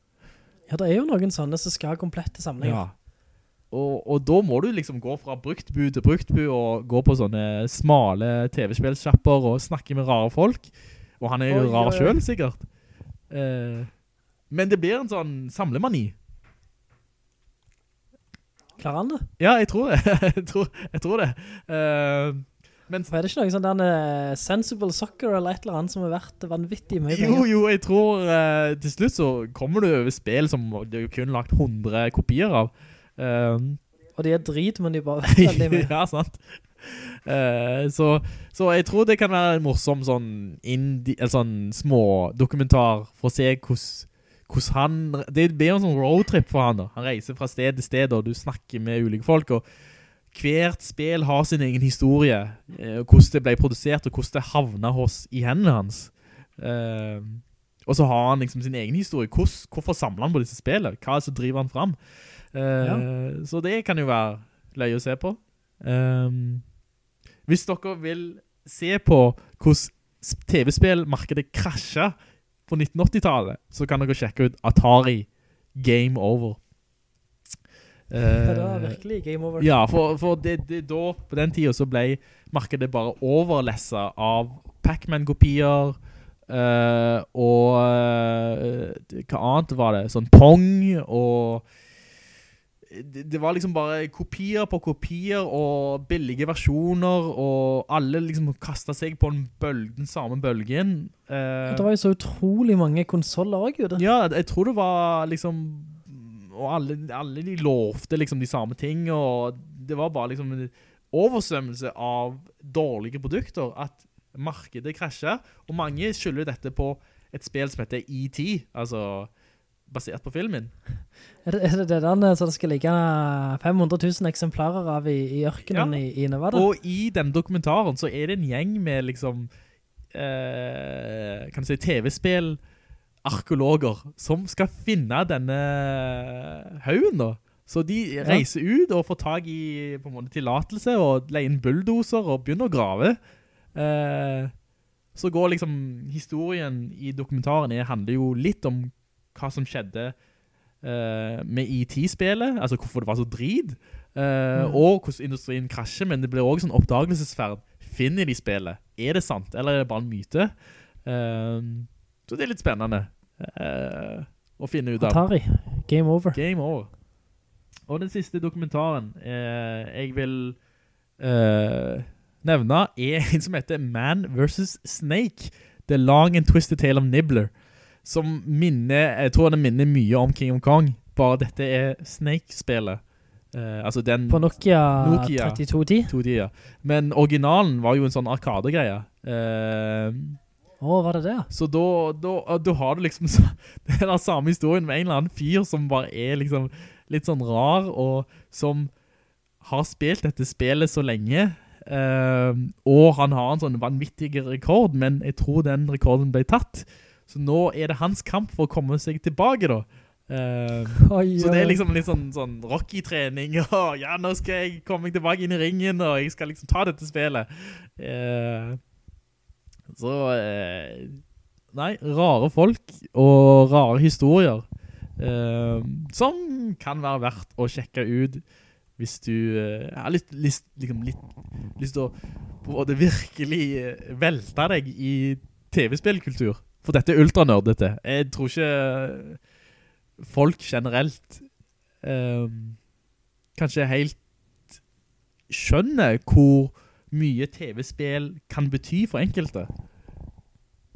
Ja, det er jo noen sånne som skal ha komplette samlinger. Ja. Og, og da må du liksom gå fra bruktbu til bruktbu og gå på sånne smale TV-spillskjapper og snakke med rare folk. Og han er jo rar selv, sikkert. Uh, men det blir en sånn samlemani. Klarer han det? Ja, jeg tror det. jeg, tror, jeg tror det. Uh, men For er det ikke noe sånn der eh, Sensible Soccer eller et eller annet som har vært vanvittig mye jo, penger? jo, jeg tror uh, til slutt så kommer du over spill som du kun lagt 100 kopier av. Og de er drit, men de bare vet veldig mye. ja, sant. Uh, så, så jeg tror det kan være en morsom sånn, indi, eller sånn små dokumentar for å se hvordan hvordan han, det blir en sånn roadtrip for han da. Han reiser fra sted til sted, og du snakker med ulike folk, og hvert spill har sin egen historie, eh, hvordan det ble produsert, og hvordan det havnet hos, i hendene hans. Eh, og så har han liksom sin egen historie. Hvordan, hvorfor samler han på disse spillene? Hva er det som driver han fram? Eh, Så det kan jo være løy å se på. Ehm, hvis dere vil se på hvordan TV-spillmarkedet krasja på 1980-tallet, så kan dere sjekke ut Atari Game Over. Ja, Det var virkelig game over. ja, for, for det, det da, på den tiden så ble markedet bare overlessa av Pac-Man-kopier, uh, og uh, hva annet var det? Sånn Pong, og det, var liksom bare kopier på kopier, og billige versjoner, og alle liksom kastet seg på en bølge, den samme bølgen. Eh, Det var jo så utrolig mange konsoler også, Gud. ja, jeg tror det var liksom Og alle, alle de lovte liksom de samme ting Og det var bare liksom en oversvømmelse av dårlige produkter At markedet krasjer Og mange skylder dette på et spill som heter E.T. Altså basert på filmen Er det er det, den som det skal ligge 500 000 eksemplarer av i, i ørkenen Ja. i, i Nevada? Og i den dokumentaren så er det en gjeng med liksom eh, Kan du si TV-spill arkeologer som skal finne denne haugen da. Så de reiser ut og får tag i på en måte tillatelse og leier inn bulldoser og begynner å grave. Eh, så går liksom historien i dokumentaren er, handler jo litt om hva som skjedde uh, med IT-spillet, altså hvorfor det var så drit, eh, og hvordan industrien krasjer, men det blir også sånn oppdagelsesferd. Finner de spillet? Er det sant, eller er det bare en myte? Uh, så det er litt spennende å finne ut av. Atari. Game over. Game over. Og den siste dokumentaren jeg vil nevne er en som heter Man vs. Snake. The Long and Twisted Tale of Nibbler. Som minner, jeg tror den minner mye om King of Kong. Bare dette er Snake-spillet. Uh, altså den... På Nokia, Nokia. 3210. 2D, ja. Men originalen var jo en sånn arkadegreie. Eh, oh, var det det? så da, da, da har du liksom den samme historien med en eller annen fyr som bare er liksom litt sånn rar, og som har spilt dette spillet så lenge, uh, og han har en sånn vanvittig rekord, men jeg tror den rekorden ble tatt. Så nå er det hans kamp for å komme seg tilbake da. Eh, Oi, så det er liksom litt sånn, sånn Rocky-trening, og ja, nå skal jeg komme meg tilbake inn i ringen, og jeg skal liksom ta dette spillet. Uh, så, uh, nei, rare folk og rare historier, eh, som kan være verdt å sjekke ut hvis du eh, har litt, lyst, liksom, litt, lyst til å både virkelig eh, velte deg i TV-spillkultur. For dette er ultranørdete. Jeg tror ikke folk generelt um, kanskje helt skjønner hvor mye TV-spill kan bety for enkelte.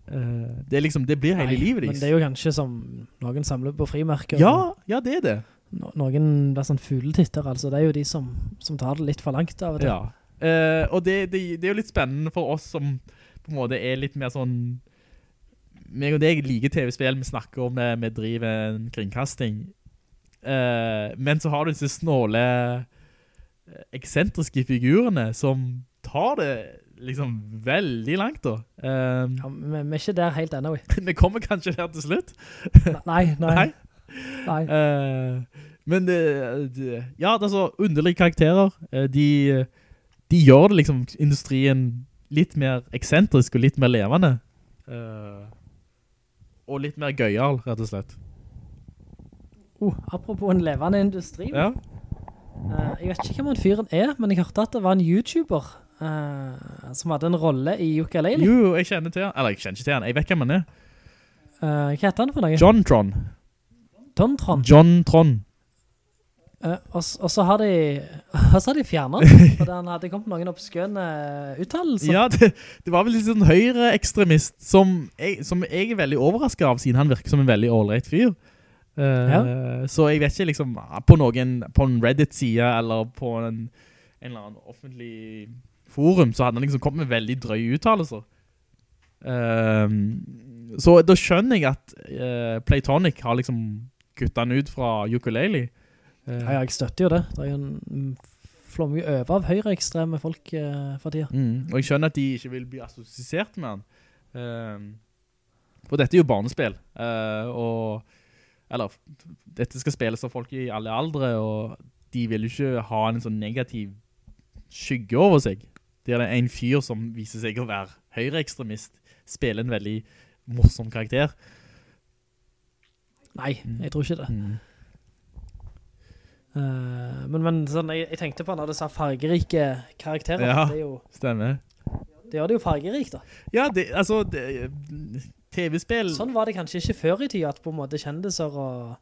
Uh, det, liksom, det blir hele Nei, livet Men det er jo kanskje som noen samler på frimerker. Ja, ja, det er det. no noen der sånn fugletitter, altså. Det er jo de som, som tar det litt for langt av til. Ja. Uh, og det, det, det er jo litt spennende for oss som på en måte er litt mer sånn meg og deg liker TV-spill, vi snakker om det, vi driver en kringkasting. Uh, men så har du disse snåle, eh, eksentriske figurene som tar det liksom veldig langt da. Eh, Ja, vi, vi er ikke der helt ennå. vi. kommer kanskje der til slutt. Nei, nei. Nei. nei. Uh, men det, det, ja, det er så underlige karakterer. De, de gjør det liksom industrien litt mer eksentrisk og litt mer levende. Eh, og litt mer gøyal, rett og slett. Oh, apropos en levende industri. Ja. Uh, jeg vet ikke hvem han fyren er, men jeg hørte at det var en YouTuber uh, som hadde en rolle i Ukulele. Jo, jeg kjenner til han. Eller, jeg kjenner ikke til han. Jeg vet hvem han er. Uh, hva heter han for noe? John Tron. Don Tron. John Tron. Eh, og, og så har de, så har de fjernet den, fordi han hadde kommet noen oppskønne uttalelser. Ja, det, det var vel litt sånn høyre-ekstremist som, jeg- som jeg er veldig overrasket av, siden han virker som en veldig all-right fyr. Eh, Så jeg vet ikke liksom, på noen, på en Reddit-side, eller på en, en eller annen offentlig forum, så hadde han liksom kommet med veldig drøye uttalelser. Uh, så da skjønner jeg at eh, Playtonic har liksom kuttet han ut fra ukulele. Eh, Ja, jeg støtter jo det. Det er jo en mm, flommer jo over av høyreekstreme folk eh, for tida. Mm, og jeg skjønner at de ikke vil bli assosiert med han. Uh, for dette er jo barnespill. Uh, og, eller, dette skal spilles av folk i alle aldre, og de vil jo ikke ha en sånn negativ skygge over seg. Det er en fyr som viser seg å være høyreekstremist, spiller en veldig morsom karakter. Nei, jeg tror ikke det. Mm. Eh, men men sånn, jeg, jeg tenkte på når det sa fargerike karakterer. Ja. Det, jo, Stemmer. det gjør det jo fargerikt da. Ja, det, altså, TV-spill... Sånn var det kanskje ikke før i tida, at på en måte kjendiser og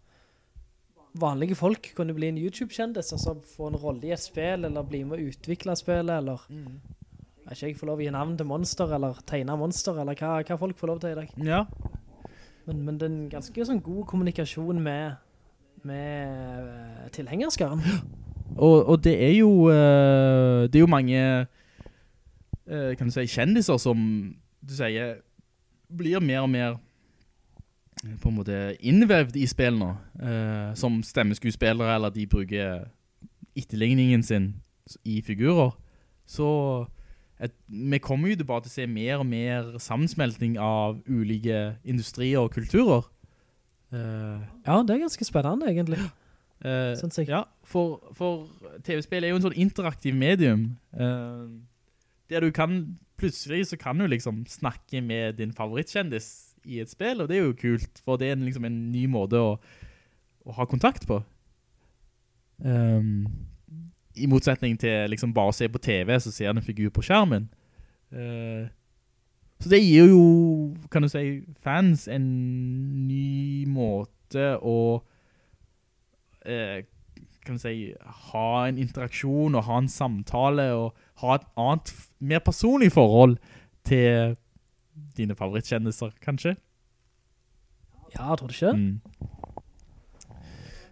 vanlige folk kunne bli en YouTube-kjendis, og så få en rolle i et spill, eller bli med å utvikle spillet, eller er ikke jeg får lov å gi navn til monster, eller tegne monster, eller hva, hva folk får lov til i dag. Ja, Men, men det er en ganske sånn god kommunikasjon med, med eh, tilhengerskaren. Og, og det er jo eh, Det er jo mange eh, Kan du si kjendiser som Du sier Blir mer og mer På en måte innvevd i spill nå eh, Som stemmeskuespillere Eller de bruker Etterligningen sin I figurer Så et, Vi kommer jo bare til å se mer og mer Sammensmelting av ulike Industrier og kulturer Ja, det er ganske spennende egentlig. Uh, Ja, for, for TV-spill er jo en sånn interaktiv medium. Uh, der du kan, plutselig så kan du liksom snakke med din favorittkjendis i et spill, og det er jo kult, for det er en, liksom en ny måte å, å ha kontakt på. Um, I motsetning til liksom bare å se på TV, så ser du en figur på skjermen. Uh, så det gir jo, kan du si, fans en ny måte å eh, kan du si, ha en interaksjon og ha en samtale og ha et annet, mer personlig forhold til dine favorittkjendiser, kanskje? Ja, tror du ikke? Mm.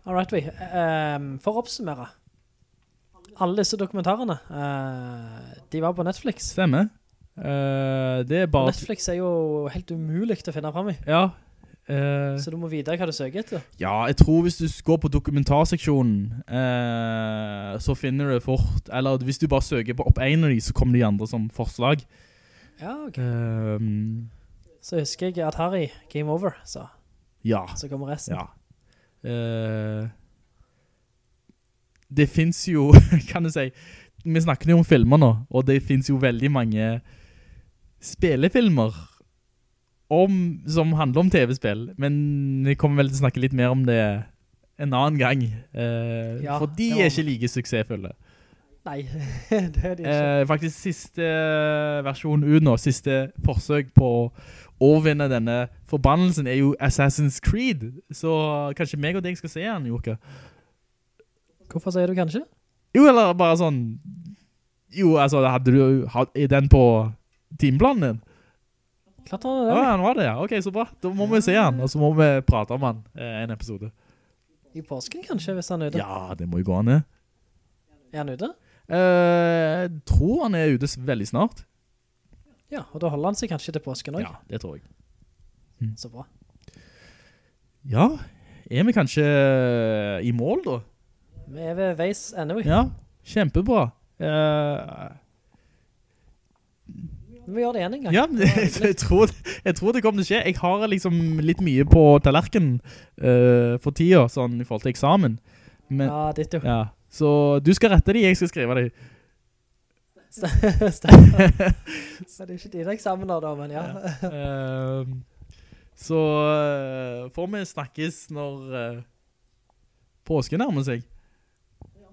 Alright, vi. Um, for å oppsummere. Alle disse dokumentarene, uh, de var på Netflix. Stemmer. Uh. Netflix er jo helt umulig å finne frem i. Ja. Uh, så du må vite hva du søker etter. Ja, jeg tror hvis du går på dokumentarseksjonen, så finner du fort. Eller hvis du bare søker på opp en av de, så kommer de andre som forslag. Ja, ok. Um, så husker jeg at Harry, Game Over, så. Ja. Så kommer resten. Ja. Uh, det finns jo, kan du si, vi snakker jo om filmer nå, og det finns jo veldig mange spillefilmer om, som handler om TV-spill, men vi kommer vel til å snakke litt mer om det en annen gang, eh, ja, for de er ikke like suksessfulle. Nei, det er de ikke. Uh, faktisk siste versjon ut nå, siste forsøk på overvinne denne forbannelsen er jo Assassin's Creed. Så kanskje meg og deg skal se den, Joke. Hvorfor sier du kanskje? Jo, eller bare sånn... Jo, altså, hadde du had, den på timeplanen din? Klart han var det. Ja, han var det, ja. Ok, så bra. Da må vi se han, og så må vi prate om han eh, en episode. I påsken kanskje, hvis han er ute? Ja, det må jo gå han ned. Er han ute? Eh, jeg tror han er ute veldig snart. Ja, og da holder han seg kanskje til påsken også. Ja, det tror jeg. Mm. Så bra. Ja, er vi kanskje i mål da? Vi er ved veis vi. Ja, kjempebra. Uh, vi gjør det igjen en gang. Ja, jeg, tror, jeg tror det kommer til å skje. Jeg har liksom litt mye på tallerken uh, for tida, sånn i forhold til eksamen. Men, ja, ditt jo. Ja, så du skal rette de, jeg skal skrive de. Så det er ikke dine eksamener da, men ja. ja. Uh, så uh, får vi snakkes når uh, påsken nærmer seg.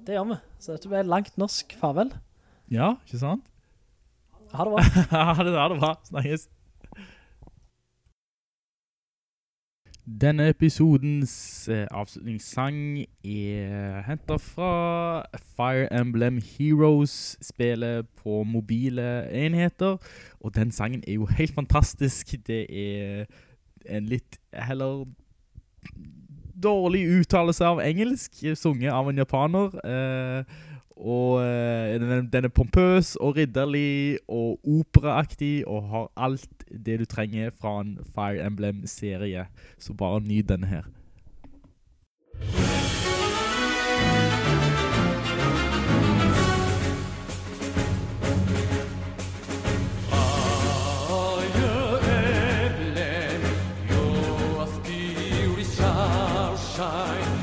Det gjør vi. Så dette blir langt norsk farvel. Ja, ikke sant? Ha det bra. ha det, ha det bra. Snakkes. Denne episodens eh, avslutningssang er hentet fra Fire Emblem Heroes, spillet på mobile enheter, og den sangen er jo helt fantastisk. Det er en litt heller dårlig uttalelse av engelsk, sunget av en japaner, eh, og uh, den, den, er pompøs og ridderlig og operaaktig og har alt det du trenger fra en Fire Emblem-serie. Så bare nyd denne her. champion